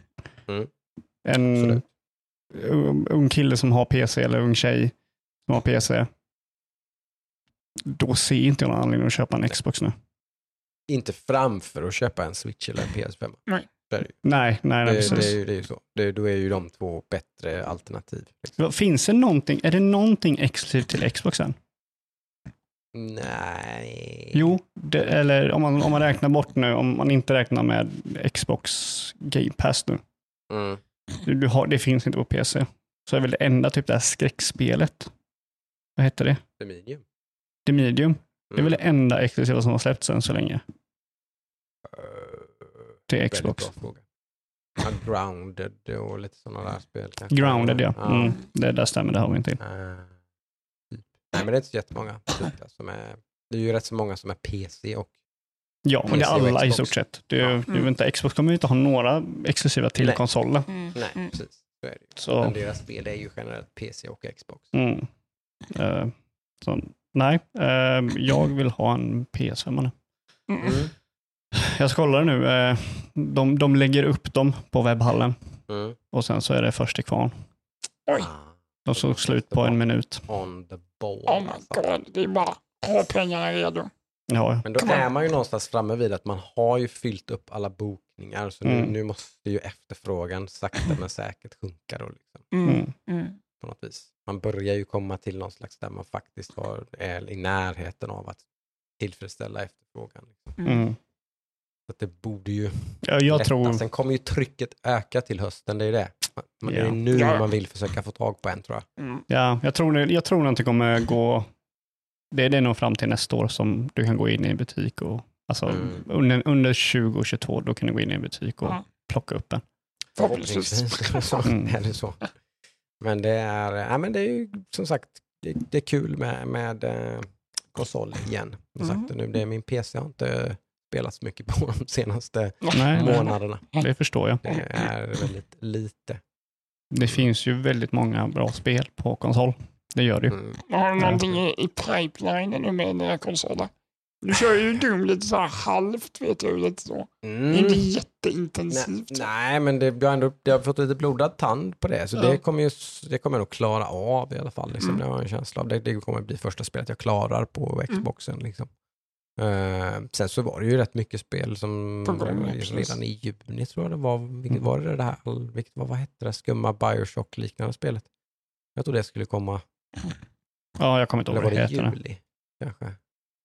Mm. En ung kille som har PC eller ung tjej som har PC. Då ser inte jag någon anledning att köpa en Xbox nu. Inte framför att köpa en Switch eller en PS5. Nej. Det. Nej, nej, nej det, det, precis. är ju, det är ju så. Det, då är ju de två bättre alternativ. Liksom. Finns det någonting, är det någonting exklusivt till Xboxen? Nej. Jo, det, eller om man, om man räknar bort nu, om man inte räknar med Xbox Game Pass nu. Mm. Du, du har, det finns inte på PC. Så är väl det enda typ det här skräckspelet. Vad heter det? The medium. The Medium. Det är väl det Mm. enda exklusiva som har släppts än så länge Eh, till Xbox. Ja, grounded och lite sådana där spel. kanske. Grounded ja. Mm, det där stämmer, det har vi inte. Typ. Nej men det är inte så jättemånga. Typ, som är, det är ju rätt så många som är PC och Ja, men det är PC och alla i stort sett. Det är, Ja. väl inte, Xbox kommer ju inte ha några exklusiva till Nej. konsolen. Mm. nej Mm. precis. Så är det ju. Så, Men deras spel är ju generellt PC och Xbox. mm. Eh, så nej, eh, jag vill ha en PS5 nu. Mm. Mm. Jag ska kolla nu. eh, De, de lägger upp dem på webbhallen Mm. och sen så är det först till kvarn. Oj. De såg slut på en minut. On the ball. Oh my god, det är bara ha pengarna redo. Ja, Men då är man ju någonstans framme vid att man har ju fyllt upp alla bokningar så nu, Mm. nu måste ju efterfrågan sakta men säkert sjunka då liksom, Mm. Mm. Mm. på något vis. Man börjar ju komma till någon slags där man faktiskt har, är i närheten av att tillfredsställa efterfrågan. Liksom. Mm. Så att det borde ju Ja, jag lätta. tror, Sen kommer ju trycket öka till hösten, det är det. Men Det är nu Ja. man vill försöka få tag på en tror jag. Mm. ja, jag tror, jag tror att det kommer gå, det, det är nog fram till nästa år som du kan gå in i en butik och Alltså Mm. under, under 2022 då kan du gå in i en butik och Ja. plocka upp en. Förhoppningsvis. så Mm. är det så. Men det är, ja, men det är ju som sagt, det, det är kul med, med eh, konsol igen. Som Mm. sagt, nu, det är min PC har inte spelat så mycket på de senaste Nej, nej, månaderna. det förstår jag. Det är väldigt lite. Det finns ju väldigt många bra spel på konsol. Det gör det ju. Mm. Har du någonting i, pipelinen nu med nya konsoler? Du kör ju Doom lite så här halvt vet jag lite så. Det är inte Mm. jätteintensivt. Nej, nej, men det, jag, har ändå, jag har fått lite blodad tand på det, så Ja. det, kommer ju, det kommer jag nog klara av i alla fall. Liksom. Mm. Det har jag en känsla av. Det, det kommer bli första spelet jag klarar på Xboxen. Liksom. Eh, sen så var det ju rätt mycket spel som gång, var redan i juni tror jag det var. Vilket Mm. var det det här, vilket, vad, vad hette det skumma Bioshock-liknande spelet? Jag tror det skulle komma, Ja, jag kommer inte ihåg eller vad var det heter. juli? Kanske.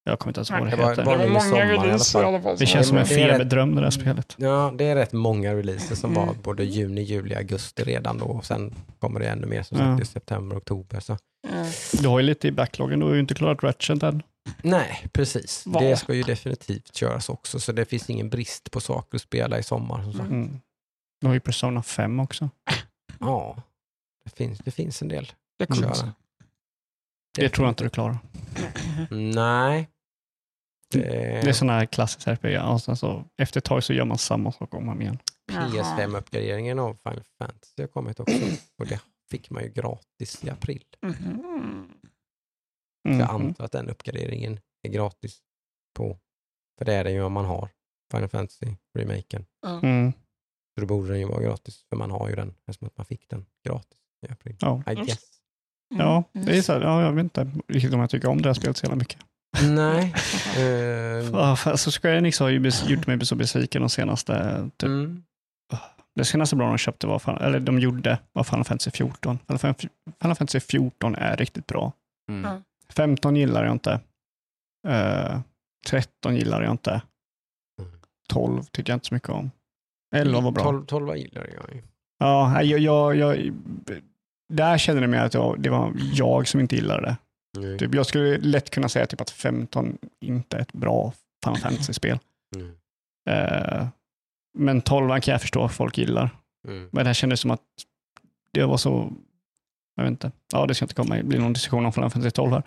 Jag kommer inte ens ihåg vad Det det var- heter. var- Det var många releaser i alla fall. Det känns som en feberdröm det där spelet. Ja, det är rätt många releaser som Mm. var både juni, juli, augusti redan då. Och sen kommer det ännu mer som Ja. sagt i september, oktober. Så. Mm. Du har ju lite i backloggen, du har ju inte klarat Ratchet än. Nej, precis. Vad? Det ska ju definitivt köras också. Så det finns ingen brist på saker att spela i sommar. Som sagt. Mm. Du har ju Persona 5 också. Ja, det finns, det finns en del Det att köra. Det tror jag inte du klarar. Nej. Det, Det är sådana här klassiska RPG. Och sen så, efter ett tag så gör man samma sak om och om igen. PS5-uppgraderingen av Final Fantasy har kommit också. Och det fick man ju gratis i april. Mhm. Mm. Jag antar att den uppgraderingen är gratis på. För det är den ju om man har Final Fantasy-remaken. Mm. Så då borde den ju vara gratis, för man har ju den, eftersom att man fick den gratis i april. Ja. I Just. guess. Ja, det är så här, ja, jag vet inte riktigt om jag tycker om det här spelet så jävla mycket. Nej. för Alltså Square Enix har ju gjort mig så besviken de senaste... Typ, mm. Det senaste bra de köpte var, fan- eller de gjorde, var Final Fantasy 14. Final Fan- Final Fantasy 14 är riktigt bra. Mm. Ja. 15 gillar jag inte. Eh, 13 gillar jag inte. Mm. 12 tycker jag inte så mycket om. 11 var bra. 12, 12 gillar jag ju. Ja, jag, jag, jag, där känner jag mig att jag, det var jag som inte gillade det. Mm. Typ, jag skulle lätt kunna säga typ att 15 inte är ett bra Final Fantasy-spel. Mm. Eh, men 12 kan jag förstå att folk gillar. Mm. Men det här kändes som att det var så, jag vet inte, ja det ska inte komma bli någon diskussion om Final Fantasy 12 här.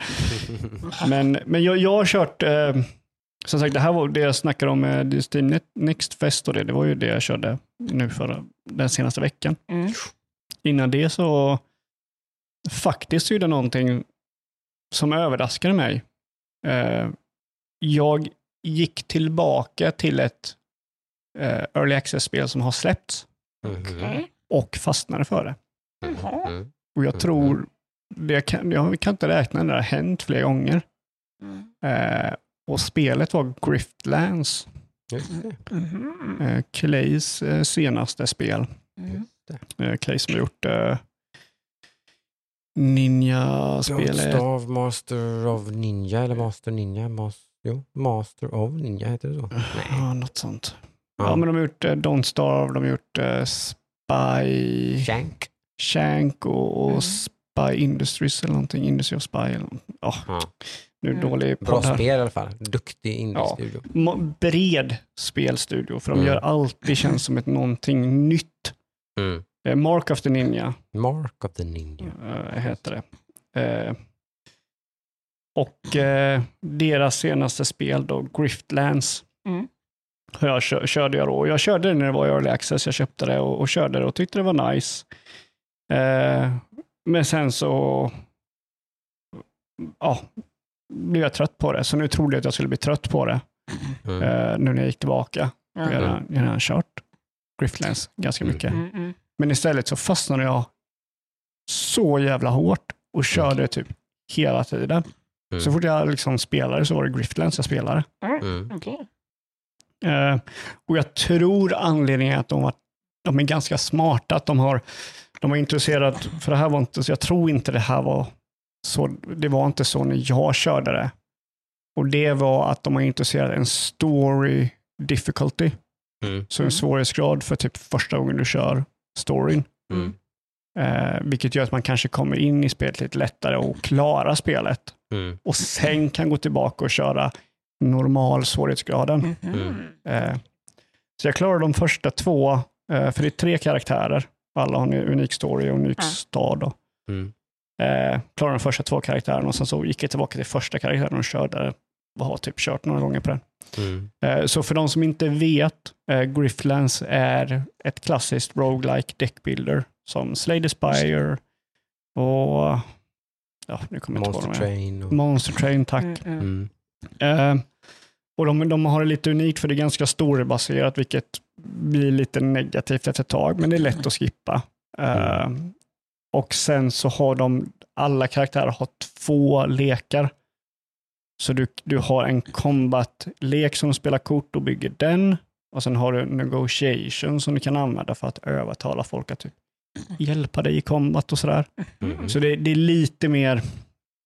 Men, men jag, jag har kört, eh, som sagt det här var det jag snackade om med Steam Next Fest och det, det var ju det jag körde nu förra, den senaste veckan. Mm. Innan det så faktiskt gjorde någonting som överraskade mig. Eh, jag gick tillbaka till ett eh, Early Access-spel som har släppts Mhm. Okej. och fastnade för det. Mm. Och jag Mhm. tror, det kan, jag kan inte räkna, det har hänt flera gånger. Mm. Eh, och spelet var Griftlands. Mhm. eh, Clays eh, senaste spel. Mm. Eh, Clay som har gjort eh, Ninja-spelet. Stav Master of Ninja eller Master Ninja? Mas jo, Master of Ninja heter det så. Nej. Ja, något sånt. Ja, men de har gjort eh, Don't Starve, de har gjort Spy, Shank. Shank och, och Mm. Spy Industries eller någonting. Industry of Spy. Eller, något. ja, Ja. nu är det Mm. dålig Bra spel i alla fall. Duktig indie-studio. Mo- Bred spelstudio, för de Mm. gör alltid känns som ett någonting nytt. Mm. Eh, Mark of the Ninja Mark of the Ninja. eh, heter det. Eh, och eh, deras senaste spel då, Griftlands, Mm. jag kö- körde jag då. Jag körde det när det var i Early Access, jag köpte det och, och körde det och tyckte det var nice. Eh, men sen så ja, blev jag trött på det, så nu trodde jag att jag skulle bli trött på det Mm. eh, nu när jag gick tillbaka. Mm. jag har redan kört Griftlands ganska Mm. mycket. Mm. Mm. Men istället så fastnade jag så jävla hårt och körde det typ hela tiden. Mm. Så fort jag liksom spelade så var det Griftlands jag spelade. Mm. Okej. Eh, och jag tror anledningen är att de, var, de är ganska smarta, att de har, de har intresserat, för det här var inte, så jag tror inte det här var så, det var inte så när jag körde det. Och det var att de har intresserat en story difficulty, Mm. så en Mm. svårighetsgrad för typ första gången du kör storyn. Mm. Eh, vilket gör att man kanske kommer in i spelet lite lättare och klarar spelet. Mm. Och sen kan gå tillbaka och köra normal svårighetsgraden. Mhm. Mm. Eh, så jag klarade de första två, eh, för det är tre karaktärer. Alla har en unik story och en unik Ja. stad. Mm. Eh, klarade de första två karaktärerna och sen så gick jag tillbaka till första karaktären och körde och har typ kört några gånger på den. Mm. Eh, Så för de som inte vet, eh, Griftlands är ett klassiskt roguelike deckbuilder som Slay the Spire och ja, nu kommer jag inte Monster. Train. Och, Monster Train, tack. Mm, mm. mm. Eh, och de, de har det lite unikt för det är ganska storybaserat, vilket blir lite negativt efter ett tag, men det är lätt att skippa. Eh, och sen så har de, alla karaktärer har två lekar. Så du, du har en combat-lek som spelar kort och bygger den. Och sen har du negotiation som du kan använda för att övertala folk att typ hjälpa dig i combat och sådär. Mm. Så det, det är lite mer,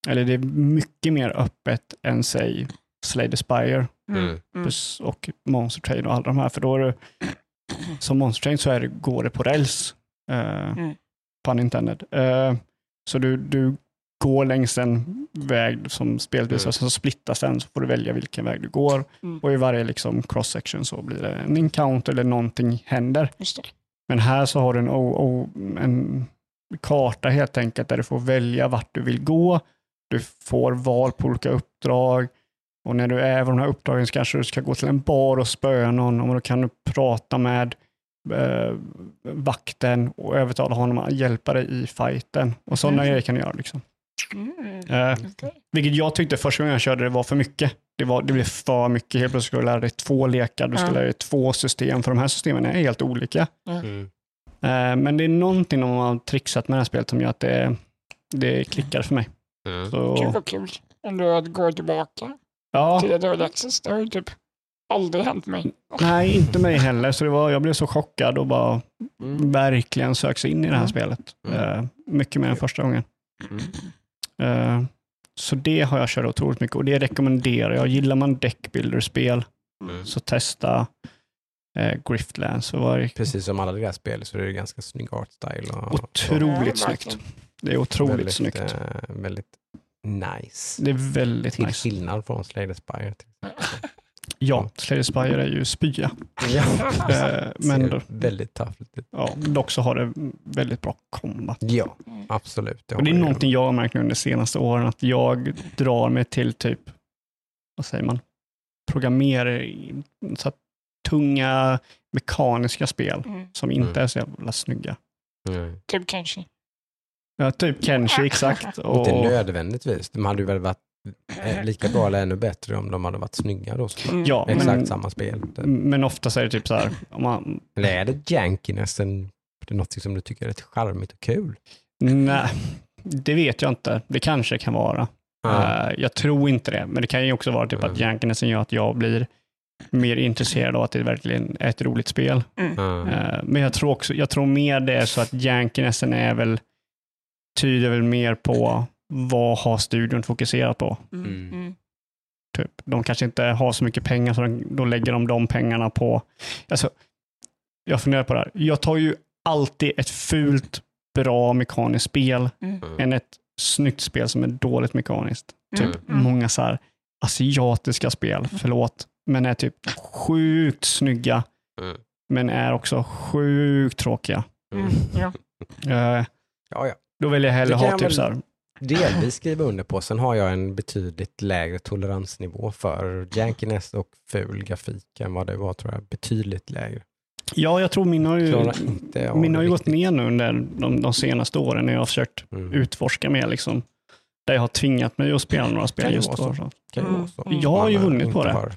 eller det är mycket mer öppet än säg Slay the Spire Mm, Mm. mm. plus- och Monster Train och alla de här. För då är det, som Monster Train så är det, går det på räls. Uh, Mm. Pun intended. Eh, så du, du går längs en väg som spelet visar, Mm. sen så splittas den så får du välja vilken väg du går. Mm. Och i varje liksom, cross-section så blir det en encounter eller någonting händer. Just det. Men här så har du en, o- o- en karta helt enkelt där du får välja vart du vill gå. Du får val på olika uppdrag och när du är vid de här uppdragen så kanske du ska gå till en bar och spöa någon och då kan du prata med eh, vakten och övertala honom att hjälpa dig i fighten. Och sådana Mm. grejer kan du göra. Liksom. Mm. Eh, Okej. vilket jag tyckte första gången jag körde det var för mycket. Det, var, det blev för mycket. Helt plötsligt ska du lära dig två lekar, du ska Ja. lära dig två system, för de här systemen är helt olika. Mm. Eh, Men det är någonting de har trixat med det här spelet som gör att det, det klickar för mig. Mm. Så, vad kul. Ändå att gå tillbaka ja. Det har ju typ aldrig hänt mig. nej, inte mig heller. Så det var, jag blev så chockad och bara Mm. verkligen sög sig in i det här Mm. spelet. Mm. Eh, mycket mer än första gången. Mm. Eh, så det har jag kört otroligt mycket och det rekommenderar jag. Gillar man deckbuilder-spel Mm. så testa eh, Griftlands. Precis som alla deras spel så är det ganska snygg art style. Och, otroligt Ja, snyggt. Det är otroligt väldigt, snyggt. eh, väldigt nice. Det är väldigt Till nice. skillnad från Slay Spire. till Ja, Slay the Spire är ju spya. Ja, Eh, men då, väldigt taffligt ut. ja, dock så har det väldigt bra combat. Ja, Mm. absolut. Och det är någonting jag har märkt nu under de senaste åren, att jag drar mig till typ, vad säger man, programmerare, så att tunga mekaniska spel Mm. som inte Mm. är så jävla snygga. Mm. Typ kanske. Ja, typ Kenshi, exakt. Och, Inte nödvändigtvis. De hade ju väl varit eh, lika bra eller ännu bättre om de hade varit snygga då. Mm. ja, Exakt men, samma spel. men ofta så är det typ så här, om man, Eller är det jankiness än det är något som du tycker är rätt charmigt och kul? nej, det vet jag inte. Det kanske kan vara. Eh, jag tror inte det, men det kan ju också vara typ att Mm. jankinessen gör att jag blir mer intresserad av att det verkligen är ett roligt spel. Ja. Eh, Men jag tror också, jag tror mer det är så att jankinessen är väl, tyder väl mer på vad har studion fokuserat på. Mm. Mm. Mm. Typ. De kanske inte har så mycket pengar så de, då lägger de de pengarna på, alltså, jag funderar på det här. Jag tar ju alltid ett fult, bra mekaniskt spel Mm. än ett snyggt spel som är dåligt mekaniskt. Typ Mm. Mm. många så här asiatiska spel, förlåt, men är typ sjukt snygga, Mm. men är också sjukt tråkiga. Mm. Ja. Eh, ja, ja. Då vill jag hellre ha typ väl- Delvis skriva under på. Sen har jag en betydligt lägre toleransnivå för jankiness och ful grafik än vad det var tror jag. Betydligt lägre. ja jag tror min har ju, min har ju gått ner nu under de, de senaste åren när jag har försökt Mm. utforska mer liksom. Där jag har tvingat mig att spela några spel just då. så. Så. Mm. Jag har ju vunnit på det. har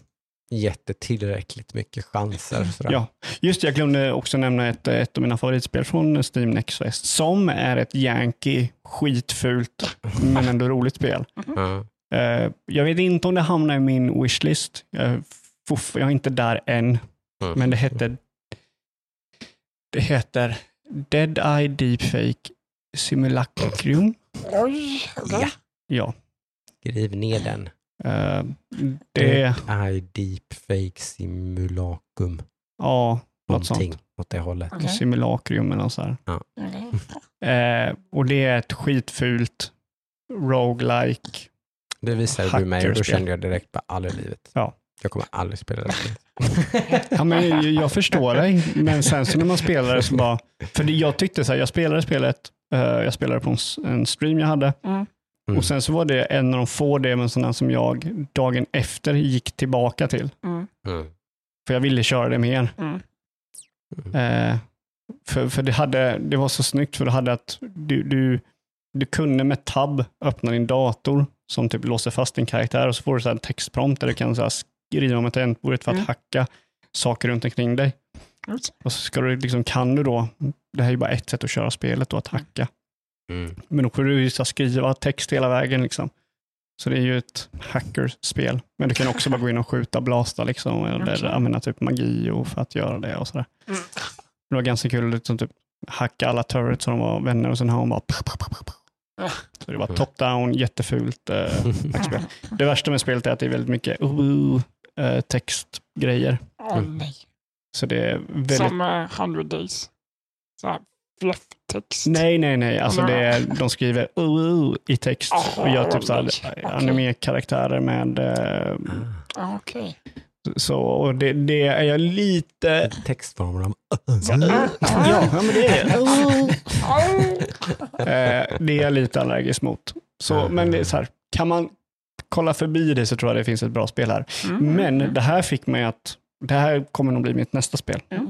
gett det tillräckligt mycket chanser. Sådär. Ja, just det, jag glömde också nämna ett, ett av mina favoritspel från Steam Next West, som är ett Yankee, skitfult, men ändå roligt spel. Eh, jag vet inte om det hamnar i min wishlist. Jag, fuff, jag är inte där än, Mm. men det heter det heter Dead Eye Deepfake Simulacrum. Oj. Ja. Ja, Skriv ner den. Eh, det, Eye Deepfake Simulacrum. ja, något sånt. Någonting åt det hållet. Okej. Simulacrum eller så här. Okej. Eh, och det är ett skitfult roguelike. Det visade du mig och då kände jag direkt på aldrig i livet. Ja. Jag kommer aldrig spela det. Ja, men jag, förstår dig, men sen så när man spelar det så bara... För jag tyckte så här, jag spelade spelet, eh, jag spelade på en stream jag hade Mm. Mm. Och sen så var det en av de få demonsarna som jag dagen efter gick tillbaka till. Mm. Mm. För jag ville köra det mer. Mm. Eh, för för det, hade, det var så snyggt för det hade att du, du, du kunde med tab öppna din dator som typ låser fast din karaktär och så får du så här en textprompt där du kan så här skriva om ett tangentbordet för att Mm. hacka saker runt omkring dig. Just. Och så ska du liksom, kan du då, det här är ju bara ett sätt att köra spelet då, att hacka. Mm. Men då får du ju skriva text hela vägen liksom. Så det är ju ett hackerspel. Men du kan också bara gå in och skjuta, blasta liksom, eller Okej. använda typ magi och för att göra det och sådär. Mm. Det var ganska kul, liksom, typ hacka alla turrets så de var vänner och sen har hon bara Ja. Så det var top-down, jättefult eh, hackspel. Det värsta med spelet är att det är väldigt mycket uh, eh, textgrejer. Åh nej. Så det är väldigt... Som uh, 100 days. Så här flufftext. Nej, nej, nej. Alltså Nej. det är, de skriver uh, uh, i text och gör typ så här Okej. anime-karaktärer med... Eh, Ah, Okej. så och det, det är jag lite... Textformer av... Ja, men det är det. Au. Eh, det är jag lite allergisk mot. Så, men det är så här, kan man kolla förbi det så tror jag det finns ett bra spel här. Mm. Men det här fick mig att, det här kommer nog bli mitt nästa spel. Mm.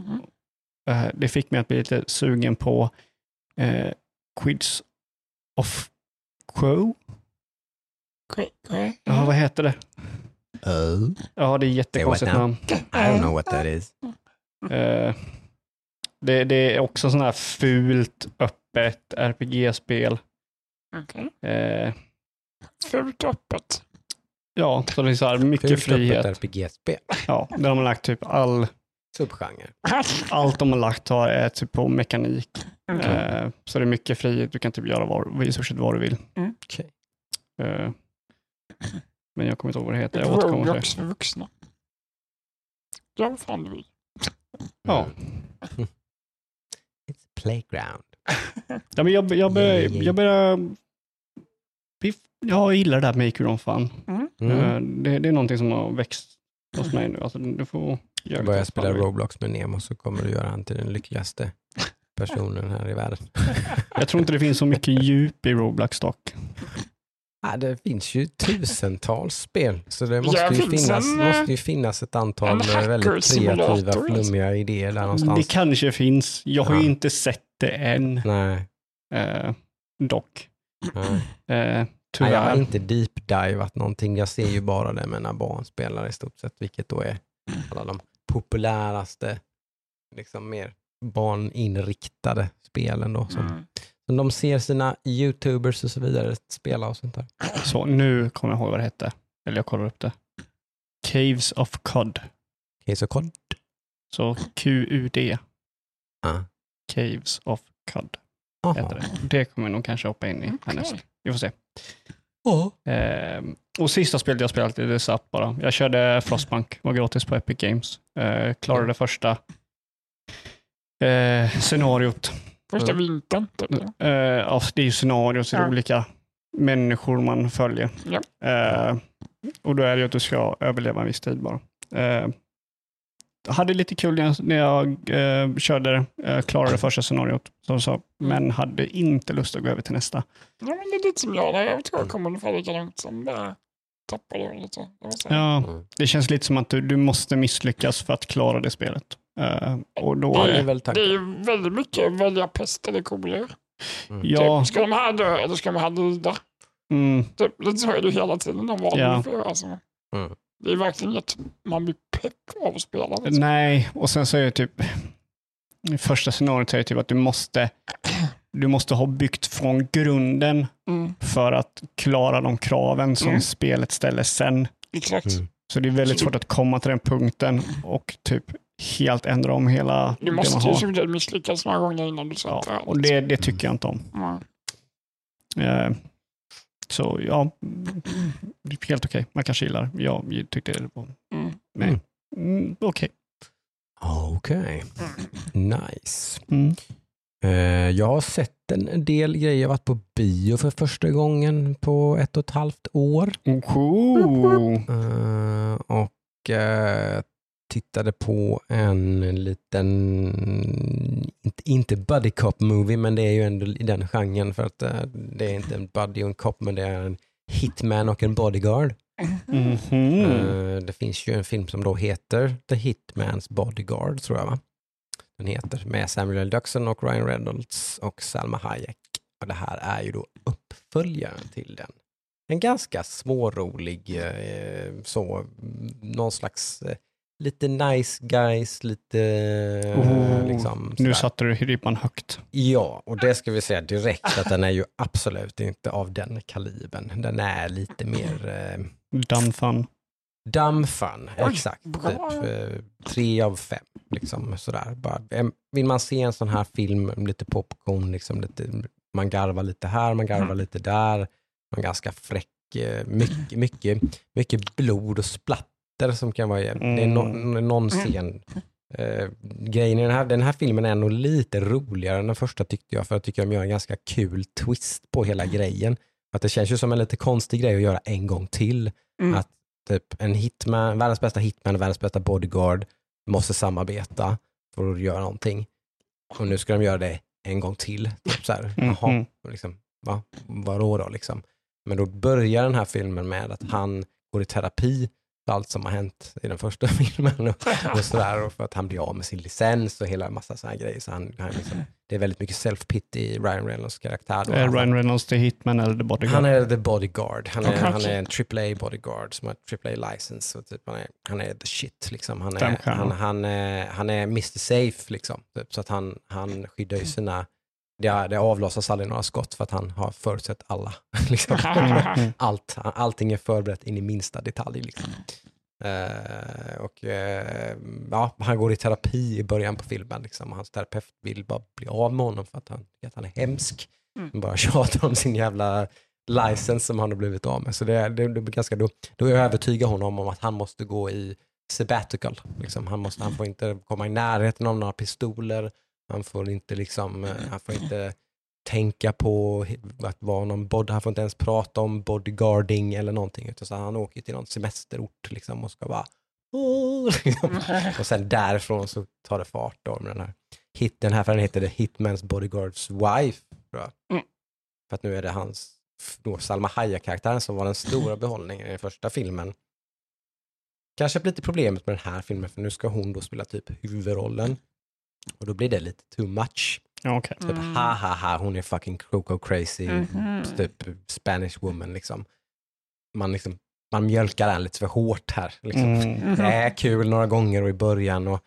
Eh, det fick mig att bli lite sugen på eh, Quids of okej. Ja, vad heter det? Oh. Ja, det är jättekonstigt namn. I don't know what that is. Eh, det, det är också sån här fult, öppet RPG-spel. Okej. Eh, Fult öppet. ja, så det är så här mycket Fult frihet. öppet RPG-spel. Ja, där har man lagt typ all, Subgenre. allt de har lagt har är typ på mekanik. Okej. Eh, så det är mycket frihet, du kan typ göra var, i stort sett vad du vill. Okej. Eh, men jag kommer inte ihåg vad det heter, jag återkommer till det. Roblox för vuxna. Ja, vad fan du vill. Ja. Mm. It's playground. Ja, men jag, jag, börjar, Yeah, yeah. jag börjar... Jag gillar det där Make Your Own Fun. Mm. Eh, Det, det är någonting som har växt hos mig nu. Alltså, du får göra vad spela. Roblox med Nemo så kommer du göra han till den lyckligaste personen här i världen. Jag tror inte det finns så mycket djup i Roblox dock. Ja, det finns ju tusentals spel, så det måste, ju, finnas, en, eh, måste ju finnas ett antal väldigt kreativa, alltså. flummiga idéer där Det någonstans. kanske finns. Jag har ju Ja. inte sett det än. Nej, Eh, dock. nej. Eh, nej, tyvärr. jag har inte deep-divat någonting. Jag ser ju bara det med när barn spelar i stort sett, vilket då är alla de populäraste, liksom mer barninriktade spelen då. Som, Mm. som de ser sina youtubers och så vidare spela och sånt där. Så nu kommer jag ihåg vad det hette. Eller jag kollar upp det. Caves of Cod. Okej, så kod. Så Q-U-D. Ah. Caves of Cod heter det. Det kommer jag nog kanske hoppa in i Okej. härnäst. Vi får se. Ja. Ehm, och sista spelet jag spelat är det satt bara. Jag körde Frostpunk, var gratis på Epic Games. Uh, klarade första eh, scenariot. Första Mm. vintern. Typ. Uh, ja, det är ju scenariot, så det är Ja. olika människor man följer. Ja. Eh, och då är det ju att du ska överleva en viss tid bara. Jag hade lite kul när jag, när jag eh, körde det, uh, klarade första scenariot, som så, men hade inte lust att gå över till nästa. Ja, men det är lite som jag. Jag tror jag kommer ungefär likadant som bara tappade det lite. Ja, Mm. det känns lite som att du, du måste misslyckas för att klara det spelet. Eh, och då det är väl Det är ju väldigt mycket välja pest eller kolera. ja, Typ, ska de här dö eller ska de här lida? mm, Typ, lite så är det hela tiden de valen Ja. du får göra. Alltså. Mm. Det är verkligen inget man blir pepp av att spela. Liksom. nej, och sen så är det typ, i första scenariot är det typ att du måste, du måste ha byggt från grunden Mm, för att klara de kraven som Mm. spelet ställer sen. exakt. Mm. Så det är väldigt svårt att komma till den punkten och typ helt ändra om hela Du det måste man ju har. som du misslyckas några gånger innan du Ja, sätter och det, det tycker jag inte om. Mm. Så ja, det är helt okej. Man kanske gillar. Jag tyckte det var Mm. nej. Mm. Mm, okej. Okej, nice. Mm. Eh, jag har sett en del grejer. Jag har varit på bio för första gången på ett och ett halvt år. Oho. Eh, och eh, tittade på en liten, inte, inte buddy cop movie, men det är ju ändå i den genren för att eh, det är inte en buddy och en cop, men det är en hitman och en bodyguard. Mhm. Eh, det finns ju en film som då heter The Hitman's Bodyguard, tror jag va? Den heter, med Samuel L. Jackson och Ryan Reynolds och Salma Hayek. Och det här är ju då uppföljaren till den. En ganska smårolig, eh, så, mm, någon slags lite nice guys, lite eh, Oh, liksom Nu satte du ribban högt. Ja, och det ska vi säga direkt att den är ju absolut inte av den kalibern. Den är lite mer eh, Dumb fun. dumb fun, Oj, exakt. Typ, eh, tre av fem. Liksom, sådär. Bara, vill man se en sån här film, med lite popcorn, liksom, lite, man garvar lite här, man garvar lite där. Man ganska fräck, eh, mycket, mycket, mycket blod och splatter som kan vara, det är no, någon scen Eh, grejen i den här, den här filmen är nog lite roligare än den första tyckte jag, för jag tycker de gör en ganska kul twist på hela grejen. Att det känns ju som en lite konstig grej att göra en gång till. Mm. Att typ en hitman, världens bästa hitman och världens bästa bodyguard måste samarbeta för att göra någonting. Och nu ska de göra det en gång till. Typ så här, Mm, jaha, mm. liksom, va? vadå då liksom? Men då börjar den här filmen med att han går i terapi allt som har hänt i den första filmen och, och sådär och för att han blir av med sin licens och hela massa sådana grejer. Så han, han liksom, det är väldigt mycket self-pity i Ryan Reynolds karaktär. Är Han- Ryan Reynolds the hitman eller the bodyguard? han är the bodyguard. Han är, Okej. han är en AAA bodyguard som har AAA license. Typ han, är, han är the shit. Liksom. Han, är, han, han, är, han är Mr Safe. Liksom. Typ. Så att han, han skyddar ju sina... Det, det avlossas aldrig några skott för att han har förutsett alla. liksom. Allt, allting är förberett in i minsta detalj. Liksom. Eh, och eh, ja, Han går i terapi i början på filmen. Liksom. Hans terapeut vill bara bli av med honom för att han att han är hemsk. Mm. Han bara tjatar om sin jävla license som han har blivit av med. Så det, det, det blir ganska, då, då övertygar honom om att han måste gå i sabbatical. Liksom. Han, måste, han får inte komma i närheten av några pistoler. Han får inte, liksom, eh, han får inte tänka på att vara någon bod, han får inte ens prata om bodyguarding eller någonting. Utan så han åker till någon semesterort liksom, och ska bara liksom. och sen därifrån så tar det fart då med den här hit, den här för den heter The Hitman's Bodyguards Wife. Tror jag. Mm. För att nu är det hans, då Salma Hayek-karaktären som var den stora behållningen i den första filmen. Kanske lite problemet med den här filmen för nu ska hon då spela typ huvudrollen. Och då blir det lite too much. Okej. Typ Mm. ha ha ha, hon är fucking croco crazy, Mhm. typ Spanish woman liksom. Man, liksom. man mjölkar den lite för hårt här. Liksom. Mm. Det är kul några gånger och i början och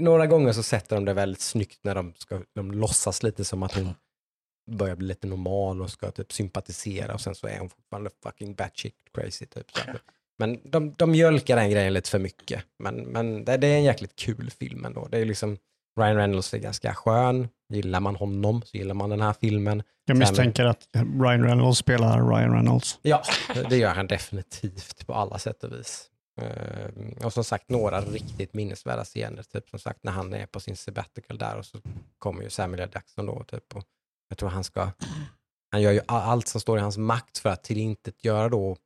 några gånger så sätter de det väldigt snyggt när de, ska, de låtsas lite som att hon börjar bli lite normal och ska typ sympatisera och sen så är hon fortfarande fucking batshit crazy. Typ. Så. Men de, de mjölkar den grejen lite för mycket. Men, men det, det är en jäkligt kul film ändå. Det är liksom, Ryan Reynolds är ganska skön. Gillar man honom så gillar man den här filmen. Jag misstänker att Ryan Reynolds spelar Ryan Reynolds. Ja, det gör han definitivt på alla sätt och vis. Eh, och som sagt några riktigt minnesvärda scener, typ som sagt när han är på sin sabbatical där och så kommer ju Samuel L. Jackson då typ och jag tror han ska, han gör ju allt som står i hans makt för att tillintet göra då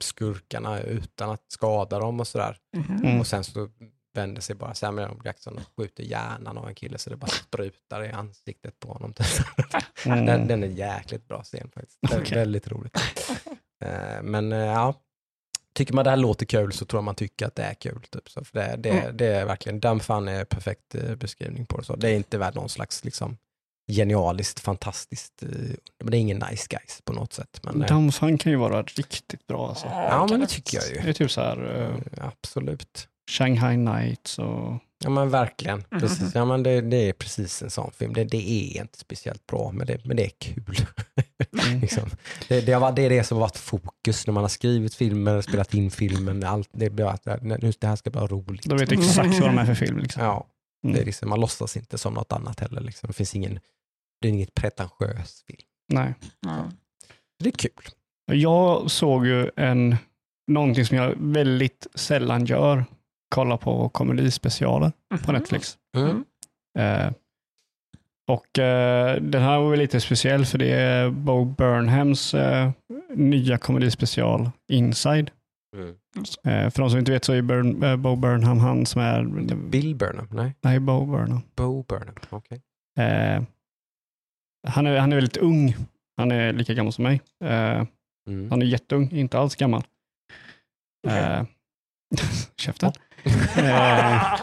skurkarna utan att skada dem och sådär. Mhm. Mm. Och sen så vänder sig bara Samuel. Jackson och skjuter hjärnan av en kille så det bara sprutar i ansiktet på honom. Typ. Mm. Den, den är jäkligt bra scen faktiskt. Det är Okej. Väldigt roligt. Eh, Men eh, ja, tycker man det här låter kul så tror jag man tycker att det är kul. Typ. Så för det, det, Mm. det är verkligen, dumb fun är perfekt eh, beskrivning på det. Så det är inte värt någon slags liksom, genialiskt, fantastiskt, men det är ingen nice guys på något sätt. Men, Fun kan ju vara riktigt bra. Alltså. ja, men det tycker jag ju. Det är typ så här Absolut. Shanghai Nights och Ja men verkligen. Mhm. Precis. Ja, men det, det är precis en sån film. Det, det är inte speciellt bra men det, men det är kul. Mm. liksom. det, det, har, det är det som har varit fokus när man har skrivit filmer, spelat in filmen. Allt, det, blir att nu, det här ska bli roligt. de vet exakt vad de är för film. Liksom. Ja, det är Mm. liksom, man låtsas inte som något annat heller. Liksom. Det finns ingen, det är inget pretentiös film. Nej. Ja. Det är kul. Jag såg ju en, någonting som jag väldigt sällan gör, kolla på komedispecialer på Mhm. Netflix. Mm. Eh, och eh, den här var väl lite speciell för det är Bo Burnhams eh, nya komedispecial Inside. Mm. Eh, för de som inte vet så är Burn, eh, Bo Burnham han som är... Bill Burnham? Nej, Nej, Bo Burnham. Bo Burnham. Okej. Eh, han, är, han är väldigt ung. Han är lika gammal som mig. Eh, Mm. han är jätteung, inte alls gammal. Eh, käften. Eh,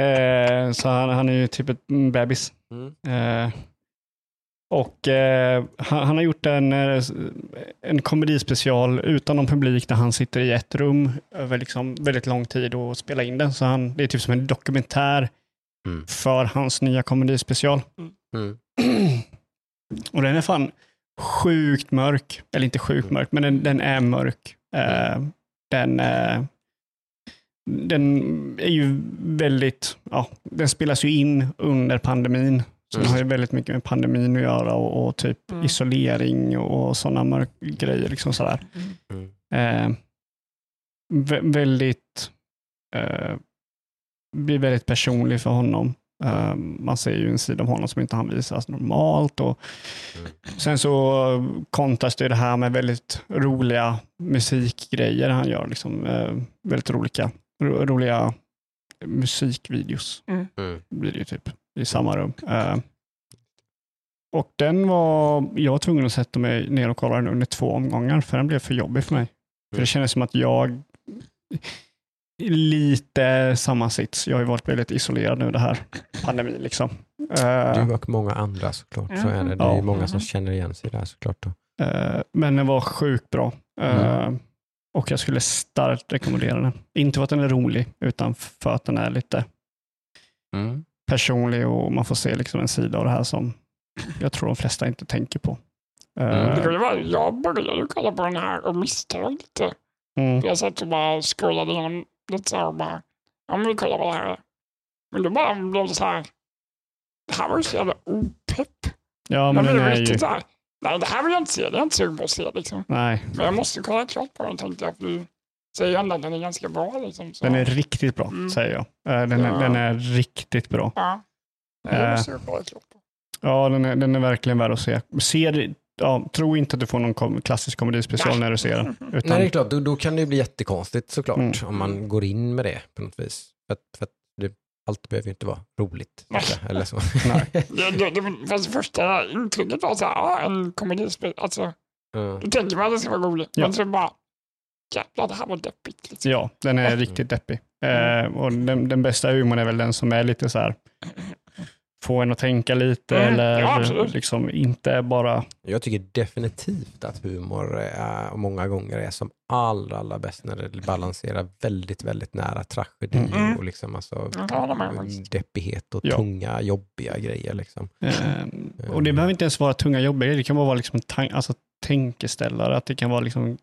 eh, så han, han är ju typ ett mm, bebis. Mm. Eh, och eh, han, han har gjort en, eh, en komedispecial utan någon publik där han sitter i ett rum över liksom väldigt lång tid och spelar in den. Så han, det är typ som en dokumentär Mm. för hans nya komedispecial. Mm. Och den är fan sjukt mörk. Eller inte sjukt mörk, men den, den är mörk. Eh, den, eh, den är ju väldigt, ja, den spelas ju in under pandemin. Så den Mm. har ju väldigt mycket med pandemin att göra och, och typ Mm. isolering och sådana mörk grejer. Liksom sådär. Mm. Eh, vä- väldigt, eh, blir väldigt personlig för honom. Eh, man ser ju en sida av honom som inte han visar normalt. Och Mm. Sen så kontras det det här med väldigt roliga musikgrejer han gör. Liksom, eh, väldigt roliga, ro, roliga musikvideos Mm. blir det ju typ i samma rum. Eh, och den var, jag var tvungen att sätta mig ner och kolla den under två omgångar för den blev för jobbig för mig. För det kändes som att jag lite samma sits. Jag har ju varit väldigt isolerad nu det här pandemin liksom. Eh, Du och många andra såklart. Så är det. Det är Ja. ju många som Mhm. känner igen sig där såklart. Då. Eh, men den var sjukt bra. Eh, Mm. Och jag skulle starkt rekommendera den. Inte för att den är rolig, utan för att den är lite Mm. personlig och man får se liksom en sida av det här som jag tror de flesta inte tänker på. Mm. Det kan ju vara, jag började ju kolla på den här och misstag lite. mm, Jag satt och bara scrollade igenom lite så här och bara, ja men vi kollar vad det här är. Men då bara blev det så här, det här var ju så jävla opepp. ja, Jag men den blev är riktigt ju... så här, nej det här vill jag inte se, det är jag inte sugen på att se liksom. Nej, Men jag måste kolla klart på den tänkte jag, för säger ändå att den är ganska bra liksom. Så. den är riktigt bra, Mm. säger jag. Eh, Den är, Ja. den är riktigt bra. Ja, Nej, Eh. det måste jag kolla klart på. Ja, den är, den är verkligen värd att se. Ser, ja, tro inte att du får någon kom, klassisk komedispecial när du ser den. Utan, Nej, det är klart. Då, då kan det ju bli jättekonstigt såklart. Mm. Om man går in med det på något vis. För för allt behöver ju inte vara roligt. Eller så. Nej. Det, det, det, fast första intrycket var så här, ja en komedispel, alltså Ja. då tänker man att det ska vara roligt. Ja. Men så bara, jävlar det här var deppigt. Liksom. Ja, den är Mm. riktigt deppig. Eh, och den, den bästa humorn är väl den som är lite så här, få en att tänka lite Mm, eller ja, liksom inte bara, Jag tycker definitivt att humor är, många gånger är som allra, allra bäst när det balanserar väldigt, väldigt nära tragedi Mm. och liksom alltså, faktiskt. deppighet och Ja. tunga, jobbiga grejer. Liksom. eh, och det behöver inte ens vara tunga jobbiga det kan bara vara liksom alltså, tänkeställare, att det kan vara liksom,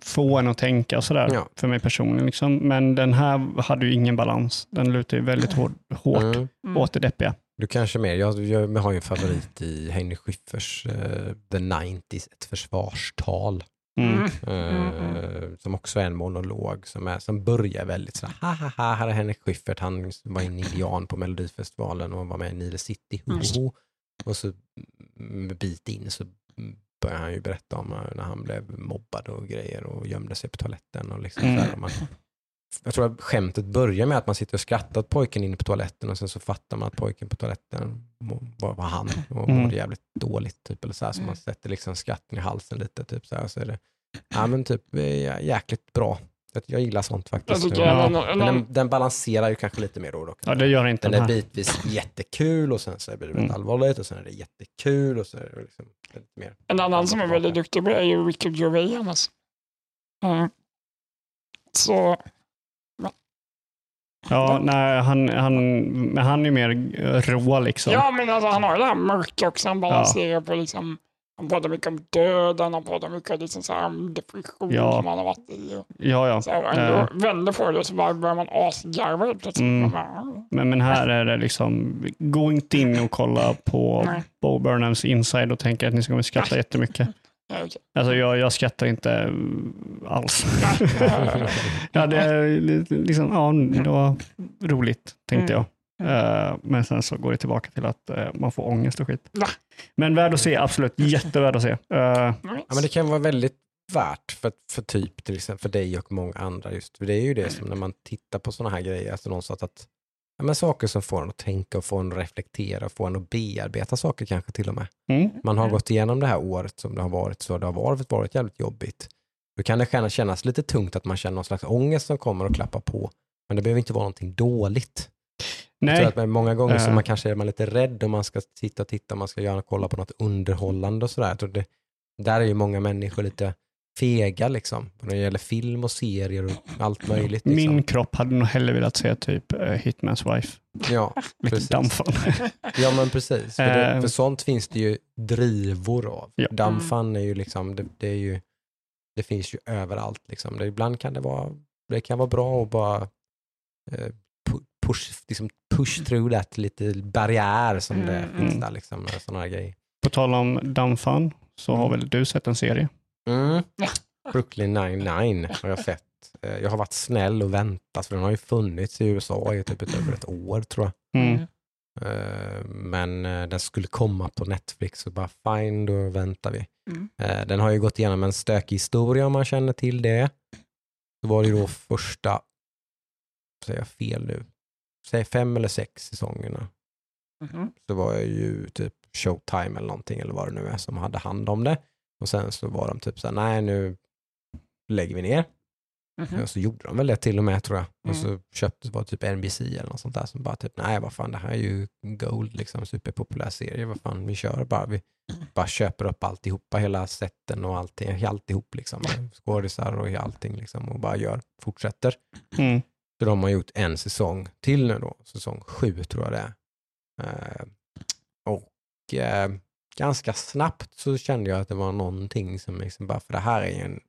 få en att tänka och sådär, Ja. för mig personligen. Liksom. Men den här hade ju ingen balans. Den lutar ju väldigt hård, hårt Mm. Mm. åt det deppiga. Du kanske mer, jag, jag har ju en favorit i Henry Schiffers uh, The 90s, ett försvarstal. Mm. Mm. eh, Som också är en monolog som, är, som börjar väldigt så här, ha ha ha, här är Henrik Schyffert, han var en indian på Melodifestivalen och var med i Nile City, ho, ho, ho. Och så en bit in så börjar han ju berätta om när han blev mobbad och grejer och gömde sig på toaletten. Och liksom Mm. så här, och man, jag tror att skämtet börjar med att man sitter och skrattar åt pojken inne på toaletten och sen så fattar man att pojken på toaletten var, var han och Mm. mådde jävligt dåligt. Typ, eller så här, så man sätter liksom skatten i halsen lite. Typ, så här, så är det ja, men typ, eh, jäkligt bra. Jag, jag gillar sånt faktiskt. tycker Ja. en, Men en, den, den balanserar ju kanske lite mer då. då. Ja, det gör inte Den den är bitvis jättekul och sen så blir det väldigt Mm. allvarligt och sen är det jättekul och så är det liksom lite mer. en annan som är väldigt duktig på det är ju Ricky Gervais annars. Eh, Så, Ja, nej, han, han, men han är ju mer rå liksom. ja men alltså han har det här mörka också, han balanserar på liksom, han pratar mycket om döden, han pratar mycket liksom så här om depression Ja. som han har varit i. Och ja. ja. så här, ändå vänder på det och så bara börjar man asgarva helt plötsligt. Mm. "Ah." Men, men här är det liksom, gå inte in och kolla på. Bo Burnhams inside och tänka att ni ska skratta jättemycket. Ja, okej. Alltså jag, jag skrattar inte mm, alls. ja, det, är liksom, ja, det var roligt tänkte jag. Eh, men sen så går det tillbaka till att eh, man får ångest och skit. Men värd att se, absolut. Jättevärd att se. Eh. Ja, men det kan vara väldigt värt för, för typ till exempel för dig och många andra just för det är ju det som när man tittar på sådana här grejer, alltså någonstans att ja, men saker som får en att tänka och får en att reflektera och får en att bearbeta saker kanske till och med. Mm. Man har gått igenom det här året som det har varit så det har varit, varit jävligt jobbigt. Då kan det kännas, lite tungt att man känner någon slags ångest som kommer och klappar på. Men det behöver inte vara någonting dåligt. Jag tror Nej, att många gånger så Eh. man kanske är man lite rädd om man ska titta och titta, man ska gärna kolla på något underhållande och sådär. Där är ju många människor lite fega liksom. När det gäller film och serier och allt möjligt. Liksom. min kropp hade nog hellre velat se typ uh, Hitman's Wife. Ja, Lite Precis. dampfan. ja men precis. För, det, Eh. för sånt finns det ju drivor av. Ja. Dampfan är ju liksom, det, det är ju, det finns ju överallt liksom. Det, ibland kan det vara, det kan vara bra att bara eh, pu- push, liksom push through that lite barriär som det Mm, finns mm. där liksom. Sådana här grejer. På tal om dampfan så har väl du sett en serie? Mm. Brooklyn 99 har jag sett. Eh, Jag har varit snäll och väntat för den har ju funnits i USA i typ ett, över ett år tror jag. Mm. Eh, Men eh, den skulle komma på Netflix och bara fine, då väntar vi. Mm. Den har ju gått igenom en stökig historia om man känner till det. Så var det ju då första, säger jag fel nu, säg fem eller sex säsongerna. Mhm. Så var jag ju typ Showtime eller någonting eller vad det nu är som hade hand om det. Och sen så var de typ så här, nej nu lägger vi ner. Mhm. Och så gjorde de väl det till och med tror jag. Och Mm. så köptes bara typ NBC eller något sånt där som bara typ, nej vad fan det här är ju gold liksom, superpopulär serie, vad fan vi kör bara. Vi bara köper upp alltihopa, hela sätten och allting, alltihop liksom. Skådisar och allting liksom och bara gör, fortsätter. Mm. Så de har gjort en säsong till nu då, säsong sju tror jag det är. Eh, och eh, ganska snabbt så kände jag att det var någonting som liksom bara, för det här är en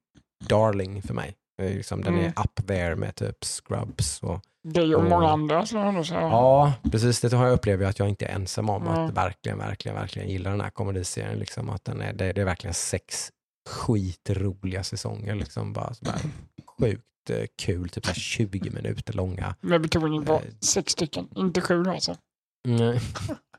darling för mig. Liksom, den är Mm. up there med typ Scrubs och Det och många andra skulle jag säga. Ja, precis. Det har jag upplevt att jag inte är ensam om. Mm. Att verkligen, verkligen, verkligen gillar den här komediserien. Liksom, att den är, det, det är verkligen sex skitroliga säsonger. Liksom, bara, så bara sjukt eh, kul, typ så här 20 minuter långa. Med betoning på Eh. sex stycken, inte sju alltså. Mm.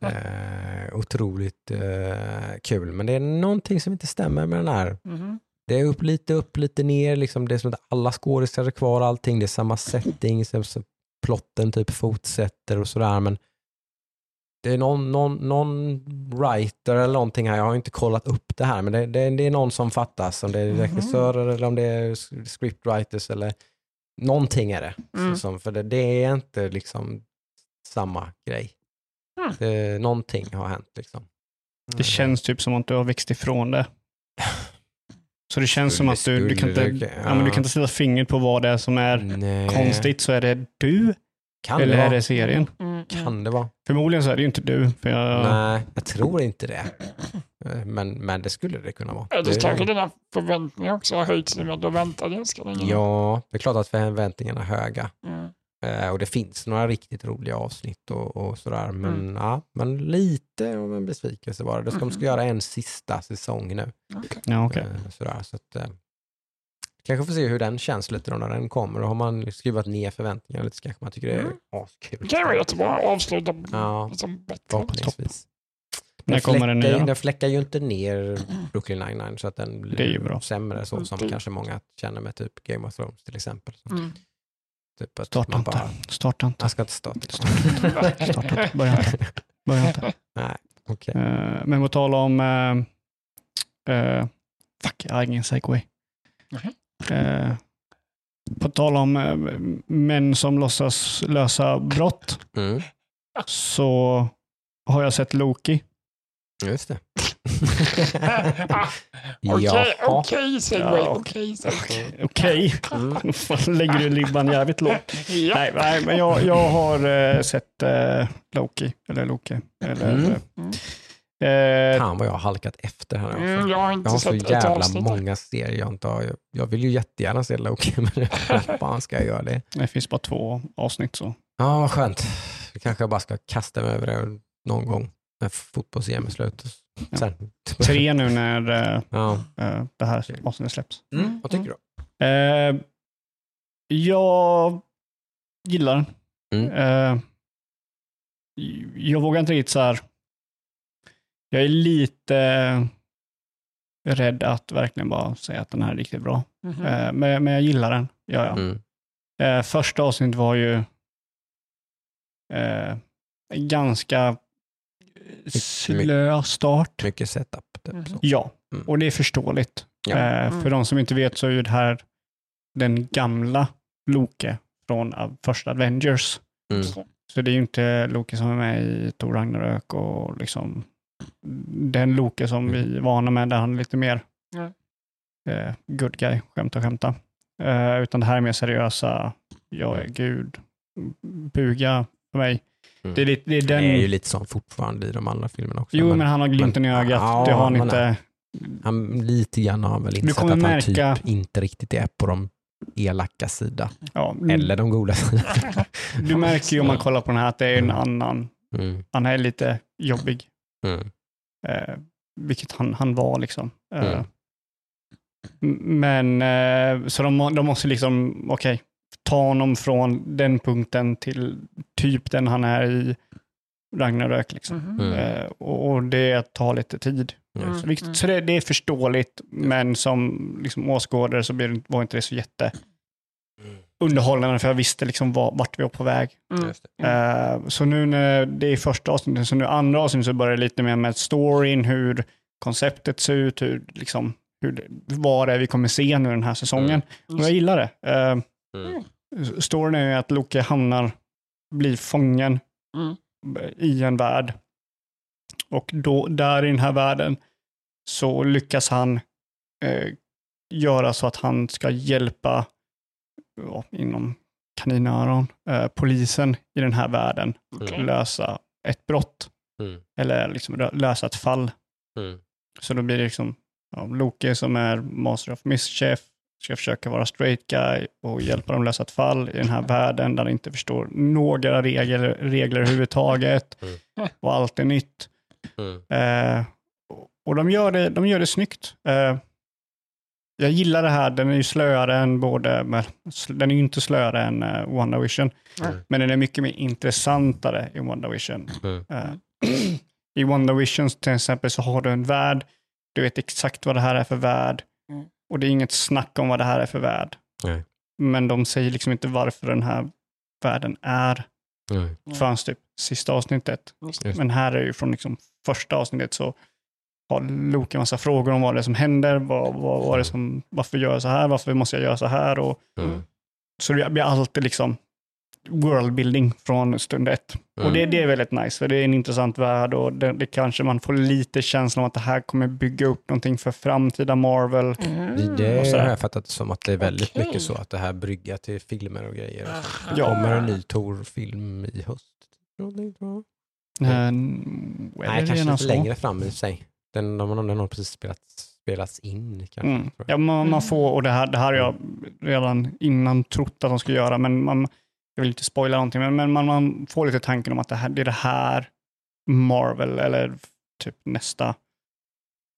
eh, otroligt eh, kul, men det är någonting som inte stämmer med den här. Mhm. Det är upp lite upp, lite ner. Liksom. Det är som att alla skådespelare är kvar, allting. Det är samma setting, så, så plotten typ fortsätter och sådär. Men det är någon, någon, någon writer eller någonting här. Jag har inte kollat upp det här, men det, det, det är någon som fattas. Om det är Mhm. regissörer eller om det är scriptwriters eller någonting är det. Mm. Så, som, för det, det är inte liksom samma grej. Mm. Det, någonting har hänt liksom. Det känns typ som att du har växt ifrån det. Så det känns som att du, du, kan inte, Skulle det- ja, men du kan inte sätta fingret på vad det är som är Nej. konstigt. Så är det du Kan eller det är det serien? Mm, mm. Kan det vara. Förmodligen så är det ju inte du. För jag, Nej, jag tror inte det. Eh, Men, men det skulle det kunna vara. Det- kanske dina förväntningar också har höjts nu med att du väntar ganska länge. Ja, det är klart att förväntningarna är höga. Mm. Eh, Och det finns några riktigt roliga avsnitt och, och sådär. Men, Mm. ja, men lite av en besvikelse var det. De ska, de ska göra en sista säsong nu. Okej. ja, okej. Eh, Sådär, så att, eh, kanske får se hur den känns lite då när den kommer. Då har man skruvat ner förväntningarna lite så kanske man tycker det är Mm. askul. Det kan vara jättebra att avsluta Ja. liksom bättre. Förhoppningsvis. När kommer den nya? den fläckar ju inte ner Brooklyn 99 så att den blir sämre så som kanske många känner med typ Game of Thrones till exempel. Mm. Typ att Starta inte. bara, Starta inte. jag ska inte starta. Starta inte. Börja inte. Börja inte. Nej, okej. Eh, men på tal om... eh, eh, fuck, jag har ingen segway. Mhm. Eh, på tal om män som låtsas lösa brott Mm, så har jag sett Loki. Just det. Okej, okej segway, okej. Okej, Mm. Lägger du ribban jävligt lågt. Ja. Nej, nej, men jag, jag har eh, sett eh, Loki, eller Loki. Eller, Mm. eh, Fan vad jag har halkat efter här Mm, jag har inte Jag har så sett ett jävla avsnitt. många serier jag inte har. Jag, jag vill ju jättegärna se Loki, men hur fan ska jag göra det? det finns bara två avsnitt så. Ja, vad skönt. Kanske bara ska kasta mig över det någon gång när fotbolls-EM är slut. Ja. Sen. Tre nu när eh, Ja. eh, det här avsnittet släpps. Mm, vad tycker du? Eh, jag gillar den. Mm. Jag vågar inte riktigt så här. Jag är lite rädd att verkligen bara säga att den här är riktigt bra. Mhm. Eh, men, men jag gillar den, gör jag. Mm. Första avsnittet var ju ganska slö start. Mycket setup. Typ, så. Ja, Mm. och det är förståeligt. Ja. Eh, Mm. För de som inte vet så är ju det här den gamla Loke från första Avengers. Mm. Så det är ju inte Loke som är med i Thor Ragnarök och liksom den Loke som vi är vana med, där han är lite mer Mm. eh, good guy, skämta skämta. Eh, utan det här är mer seriösa, jag är gud, buga för mig. Mm. Det är, lite, det är den... Det är ju lite så fortfarande i de andra filmerna också. jo, men, han har glimten i men- ögat. ja, det har han men inte. Han, lite grann har han väl insett att han märka- typ inte riktigt är på de elaka sida. Ja, Eller de goda sidorna. Du märker ju om man kollar på den här att det är en annan. Mm. Han är lite jobbig, Mm. eh, vilket han, han var liksom. Eh, Mm. Men, eh, så de, de måste liksom, okej, ta honom från den punkten till typ den han är i Ragnarök. Liksom. Mhm. Mm. Eh, och, och det tar lite tid. Mm. Så, vilket, så det, det är förståeligt, men som liksom, åskådare så blir det, var inte det så jätte underhållande, för jag visste liksom var, vart vi var på väg. Mm. Eh, så nu när det är första avsnittet, så nu andra avsnittet så börjar det lite mer med storyn, hur konceptet ser ut, hur, liksom, hur, det- vad det är vi kommer se nu den här säsongen. Och jag gillar det. Eh, Mm. storyn är ju att Loke hamnar, blir fången Mm. i en värld. Och då, där i den här världen så lyckas han eh, göra så att han ska hjälpa, ja, inom kaninöron, eh, polisen i den här världen Okej. lösa ett brott. Mm. Eller liksom lö- lösa ett fall. Mm. Så då blir det liksom ja, Loke som är master of mischief ska försöka vara straight guy och hjälpa dem lösa ett fall i den här världen där de inte förstår några regler, regler överhuvudtaget Mm. och allt är nytt. Mm. Eh, och de gör det, de gör det snyggt. Eh, jag gillar det här, den är ju slöare än både, men den är ju inte slöare än uh, WandaVision, Mm. men den är mycket mer intressantare i WandaVision. Mm. Eh, I WandaVision till exempel så har du en värld, du vet exakt vad det här är för värld. Och det är inget snack om vad det här är för värld. Nej. Men de säger liksom inte varför den här världen är Mm. Mm. förrän typ sista avsnittet. Men här är ju från liksom första avsnittet så har Loke en massa frågor om vad det är som händer, vad, vad, vad är det som, varför gör jag så här, varför måste jag göra så här? Och, Mm. så det blir alltid liksom worldbuilding från stund ett. Mm. Och det, det är väldigt nice, för det är en intressant värld och det, det kanske man får lite känslan av att det här kommer bygga upp någonting för framtida Marvel. Mm. Det, har jag fattat som att det är väldigt Okej. mycket så att det här bryggar till filmer och grejer. Och Ja. kommer en ny Tor-film i höst. Eh, Nej, kanske lite längre fram i sig. Den, den, den har precis spelats, spelats in. Kanske, Mm. Ja, man, man får, och det här, det här har jag redan innan trott att de ska göra, men man, jag vill inte spoila någonting, men, men man, man får lite tanken om att det, här, det är det här Marvel, eller typ nästa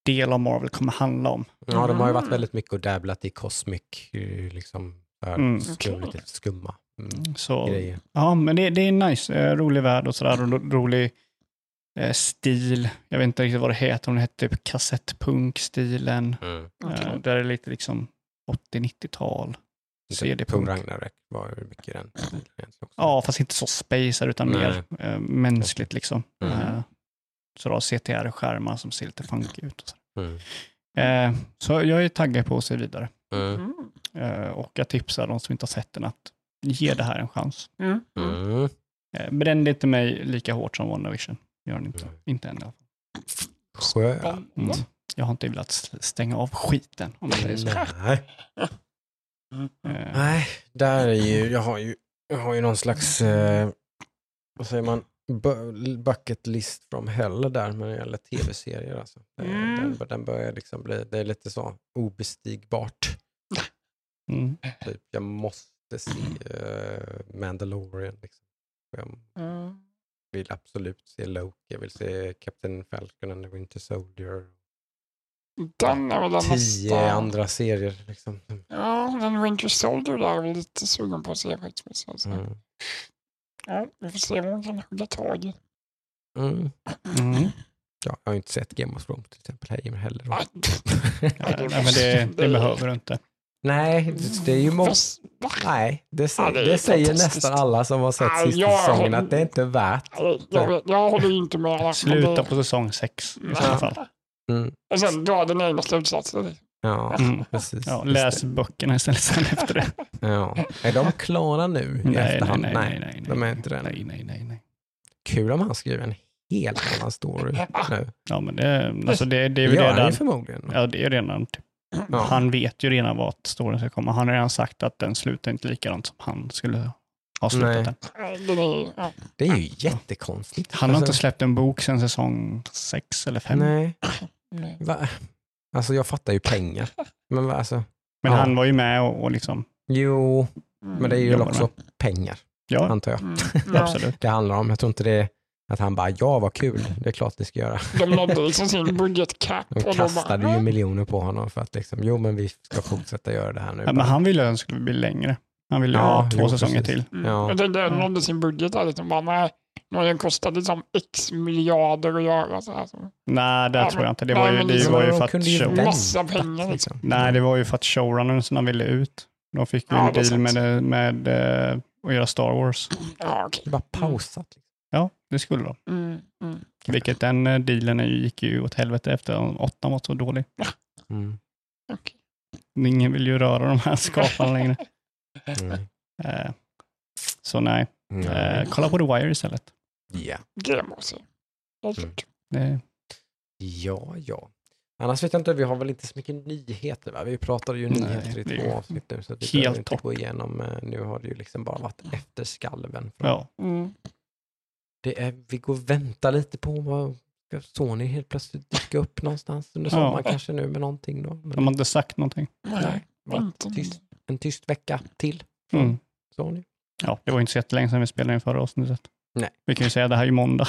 del av Marvel kommer handla om. Ja, de har ju varit Mm. väldigt mycket och dabblat i cosmic, eh, liksom, Mm. skum, lite skumma mm, Så, grejer. ja, men det, det är nice, eh, rolig värld och sådär, och rolig eh, stil. Jag vet inte riktigt vad det heter, om det heter typ kassettpunk-stilen. Mm. Eh, där är det lite liksom 80-90-tal. Thor CD-punk. Ragnarök var ju mycket den. Ja, fast inte så spacer utan Nej. mer eh, mänskligt liksom. Mm. Eh, så då CTR-skärmar som ser lite funky ut. Och så. Mm. Eh, så jag är taggad på att se vidare. Mm. Mm. Och jag tipsar de som inte har sett den att ge det här en chans. Mm. Mm. Mm. Eh, bränn inte mig lika hårt som WandaVision. Gör den inte. Mm. Inte än i alla fall. Skö. Mm. Jag har inte velat stänga av skiten om man säger så. Nej. Eh, Nej, där är ju, jag har ju, jag har ju någon slags, eh, vad säger man, bu- bucket list from hell där när det gäller tv-serier. Alltså. Eh, Mm. Den, den börjar liksom bli, det är lite så obestigbart. mm. Typ, jag måste se eh, Mandalorian. Liksom. Jag Mm. vill absolut se Loki, jag vill se Captain Falcon and the Winter Soldier. Den är väl den Tio nästa... andra serier. Liksom. Ja, den Winter Soldier där är jag lite sugen på att se faktiskt. jag säga. Mm. Ja, vi får se vad hon kan hugga tag i. Mm. Mm. jag har ju inte sett Game of Thrones till exempel här heller. Nej, Ja, nej, men det, det behöver du inte. Nej, det- det är ju många. Nej, det, Ja, sä- det det säger nästan alla som har sett Nej, sista jag säsongen att det inte är värt. Nej, Jag, vet, jag håller ju inte med. Sluta på säsong sex i så Ja. fall. Mm. Och sen dra den egna slutsatsen. Ja, Mm. precis. Ja, läs det. böckerna istället sen efter det. Ja. Är de klara nu i Nej, nej, efterhand? nej, nej, nej, de är inte det. nej, nej, nej, nej. Kul om han skriver en helt annan story nu. Ja, men det, alltså det, det är Det ju gör han redan, förmodligen. ja, det är redan typ, Ja. han vet ju redan vart storyn ska komma. Han har redan sagt att den slutar inte likadant som han skulle ha slutat Nej. den. Nej, ja. Det är ju jättekonstigt. Han har Alltså, inte släppt en bok sedan säsong sex eller fem. Nej, Nej. va? Alltså jag fattar ju pengar. Men alltså, Men Ja. han var ju med och, och liksom, jo, Mm. men det är ju Jobbar också pengar ja, antar jag. Mm. Ja. absolut. Det handlar om. Jag tror inte det är att han bara, ja vad kul, det är klart ni ska göra. De nådde liksom sin budgetcap. De och de kastade bara, ju miljoner på honom för att liksom, jo men vi ska fortsätta göra det här nu. Ja, men han ville att den skulle bli längre. Han ville ju Ja, ha två jo, säsonger precis. till. Mm. Ja. Jag tänkte de nådde sin budget där. Liksom, bara, nej, har den kostat liksom x miljarder att göra. Så här, så. Nej, det Ja, tror jag inte. Det nej, var ju, det liksom, var ju för att show... Massa pengar, liksom. Nej, det var ju för att showrunnern ville ut. De fick ju Ja, en deal sant. med, med eh, att göra Star Wars. Ja, okej. Det bara pausat. Liksom. Ja, det skulle de. Mm, mm. Vilket den eh, dealen gick ju åt helvete efter åttan var så dålig. Mm. okej. Ingen vill ju röra de här skaparna längre. Mm. Eh, så nej, Mm. eh, kolla på The Wire istället. Ja. Det måste jag. Mm. ja, ja. Annars vet jag inte, vi har väl inte så mycket nyheter va? Vi pratade ju Nej, nyheter i två avsnitt nu så vi helt behöver inte gå igenom. eh, Nu har det ju liksom bara varit efter skalven. från- ja. Mm. Det är, vi går och väntar lite på vad ska Sony helt plötsligt dyka upp någonstans under Ja. sommaren kanske nu med någonting då. Men De har inte sagt någonting. Nej, inte. tyst. en tyst vecka till Mm. Sony. Ja, det var inte så jättelänge sedan vi spelade in förra avsnittet. Nej. Vi kan ju säga att det här är ju måndag.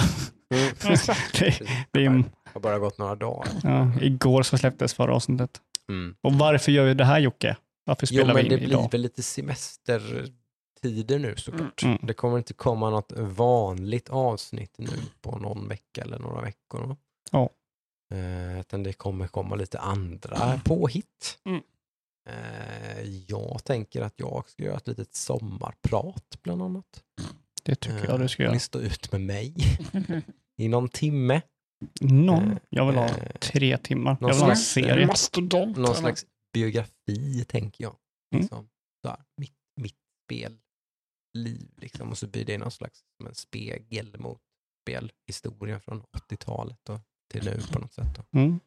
Mm. det, det är Det har bara gått några dagar. ja, igår så släpptes förra avsnittet. Mm. Och varför gör vi det här Jocke? Varför Jo, spelar men vi det in blir idag? väl lite semestertider nu såklart. Mm. Det kommer inte komma något vanligt avsnitt nu på någon vecka eller några veckor. Ja. Eh, utan det kommer komma lite andra påhitt. Mm. Eh, jag tänker att jag ska göra ett litet sommarprat bland annat. Det tycker jag du ska Eh, göra. Ni står ut med mig i någon timme. Någon. eh, Jag vill ha tre timmar. någon Jag vill ha en serie. Mastodont. Någon eller? slags biografi tänker jag. Mm. Liksom. Så här, mitt, mitt spelliv liksom. Och så blir det någon slags som en spegel mot spelhistorien från 80-talet och till nu på något sätt. Då. Mm.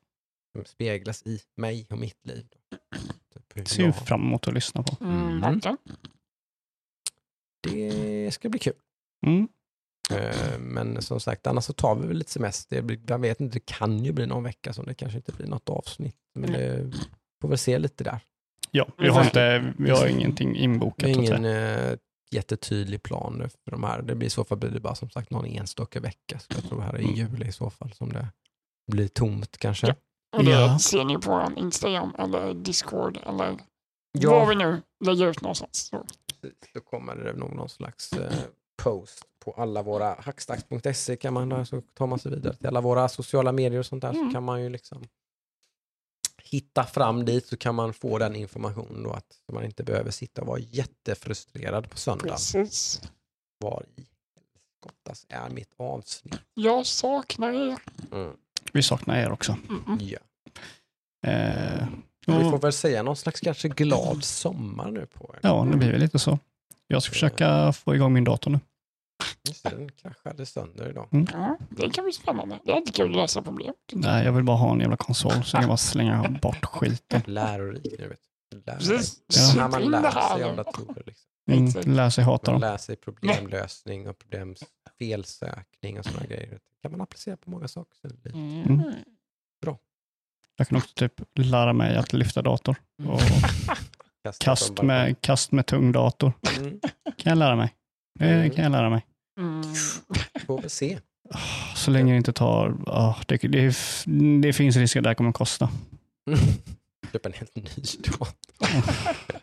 Som speglas i mig och mitt liv. Då. Ser jag- fram emot att lyssna på. Mm, Mm. Det ska bli kul. Mm. Eh, Men som sagt, annars så tar vi väl lite semester. Det Jag vet inte, det kan ju bli någon vecka som det kanske inte blir något avsnitt. Men det får väl se lite där. Ja, vi har, inte, vi har ingenting inbokat. Det är ingen eh, jättetydlig plan för de här. Det blir i så fall blir det bara som sagt någon enstaka vecka. Så jag tror här i Mm. juli i så fall som det blir tomt kanske. Ja. Och det Ja. ser ni på vår Instagram eller Discord eller Ja. var vi nu lägger ut någonstans. Så. Då kommer det nog någon slags eh, post på alla våra hackstacks.se kan man där så tar man sig vidare till alla våra sociala medier och sånt där Mm. så kan man ju liksom hitta fram dit så kan man få den informationen då att man inte behöver sitta och vara jättefrustrerad på söndagen. Precis. Var i helskottas är mitt avsnitt? Jag saknar er. Mm. Vi saknar er också. Mm, mm. Ja. Eh, Vi får väl säga någon slags kanske glad sommar nu på er. ja, det blir väl lite så. Jag ska försöka få igång min dator nu. Just det, Den kraschade sönder idag. Ja, det kan bli spännande. Det är alltid kul att lösa problem. Nej, jag vill bara ha en jävla konsol så jag kan bara slänga bort skiten. Lärorik nu vet du. Lär dig. Precis. Ja. När man lär sig av datorer. Liksom. Mm, lär sig hata dem. lär sig problemlösning och problem, felsökning och sådana grejer. Det kan man applicera på många saker. Så det blir Mm. Mm. Jag kan också typ lära mig att lyfta dator. Och kasta kast med, kast med tung dator. Mm. kan jag lära mig. Det kan jag lära mig. Mm. Får vi se. Så länge det inte tar... ah, det, det, det finns risk att det här kommer kosta. Köpa en helt ny dator.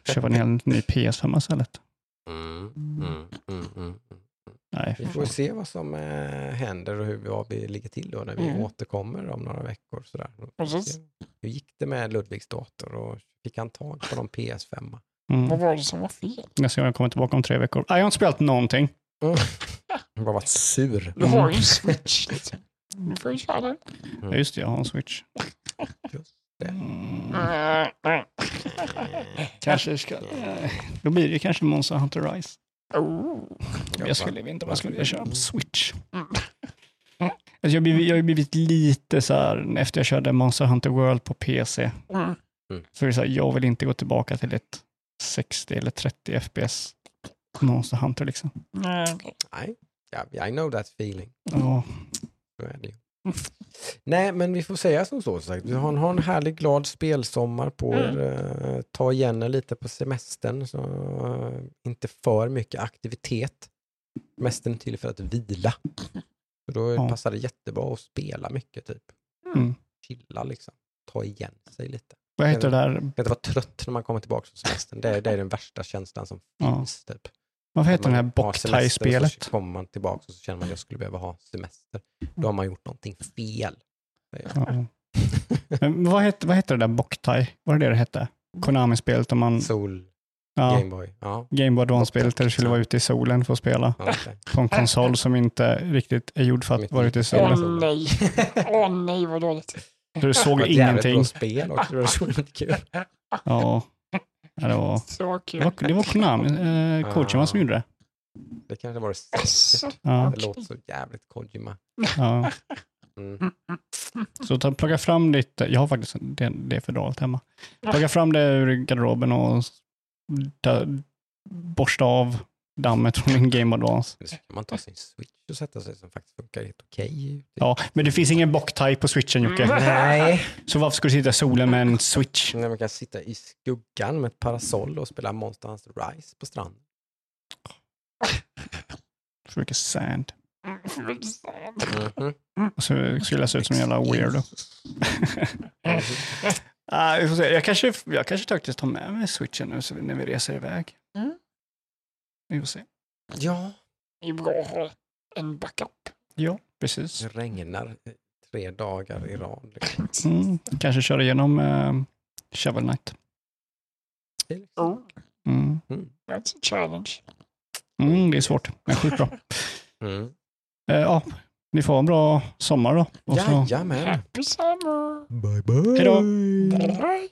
Köpa en helt ny PS5 istället. Mm, mm, mm, mm, mm. Nej, Vi får se vad som eh, händer och hur vad vi ligger till då när vi Mm. återkommer om några veckor. Sådär. Precis. Hur gick det med Ludvigs dator och fick han tag på någon PS5? Mm. Vad var det som var fel? Nästa gång jag kommer tillbaka om tre veckor. Nej, jag har inte spelat någonting. Han bara varit sur. Du har ju en switch. Liksom. Du får ju köra den. Just det, jag har en switch. Just det. Mm. Kanske ska... Då blir det kanske Monster Hunter Rise. Oh. Jag skulle inte vad jag skulle köra på Switch. Mm. Alltså jag, har blivit, jag har blivit lite så här, efter jag körde Monster Hunter World på PC, Mm. så är det så här, jag vill inte gå tillbaka till ett 60 eller 30 FPS Monster Hunter liksom. Nej, ja, I know that feeling. Ja, Så är det ju. Nej, men vi får säga som så. Sagt. Vi har, har en härlig glad spelsommar på er. eh, ta igen er lite på semestern. Så, eh, inte för mycket aktivitet. Semestern är till för att vila. Så då Ja. passar det jättebra att spela mycket. typ. Mm. Chilla liksom. Ta igen sig lite. vad heter det där? Inte vara trött när man kommer tillbaka från semestern. Det är, det är den värsta känslan som Ja. finns. Typ. Vad heter det här Boktai-spelet? Så kommer man tillbaka och så känner man att jag skulle behöva ha semester. Då har man gjort någonting fel. Ja. Men vad hette, vad hette det där Boktai? Var det det det hette? Konami-spelet om man... Sol, Ja, Gameboy. Ja, Game Boy Advance-spelet där du skulle vara ute i solen för att spela ja, okej. på en konsol som inte riktigt är gjord för att Mitt vara ute i solen. Åh nej. Åh nej vad dåligt. Du såg Det var ett jävligt ingenting. bra spel också. Det var så kul. Ja. Ja, det var, Så det kul. var, det var Konami, eh, Kojima som gjorde det. Det kanske var det säkert. Ja, Det låter så jävligt Kojima. ja. Mm. Så ta, plocka fram ditt, jag har faktiskt det, det fodralet hemma. Plocka fram det ur garderoben och da, borsta av dammet från din Game Advance. Så kan man ta sin switch och sätta sig som faktiskt funkar helt okej. Ja, men det finns ingen Boktai på switchen Jocke. Nej. Så varför ska du sitta i solen med en switch? När man kan sitta i skuggan med ett parasoll och spela Monster Hunter Rise på stranden. Så mycket sand. Mhm. Och så skulle jag se ut som en jävla weirdo. Se. Jag kanske, jag kanske faktiskt tar med mig switchen nu så när vi reser iväg. Mm. Vi får se. Ja, bra att ha en backup. Ja, precis. det regnar tre dagar i rad. Liksom. Mm, kanske köra igenom eh, Shovel Knight. Det är liksom- Oh, Mm. that's a challenge. Mm, det är svårt, men skitbra. Mm. Eh, ja, ni får en bra sommar då. Och så, Jajamän. Happy summer! Bye bye. Hej då. Bye.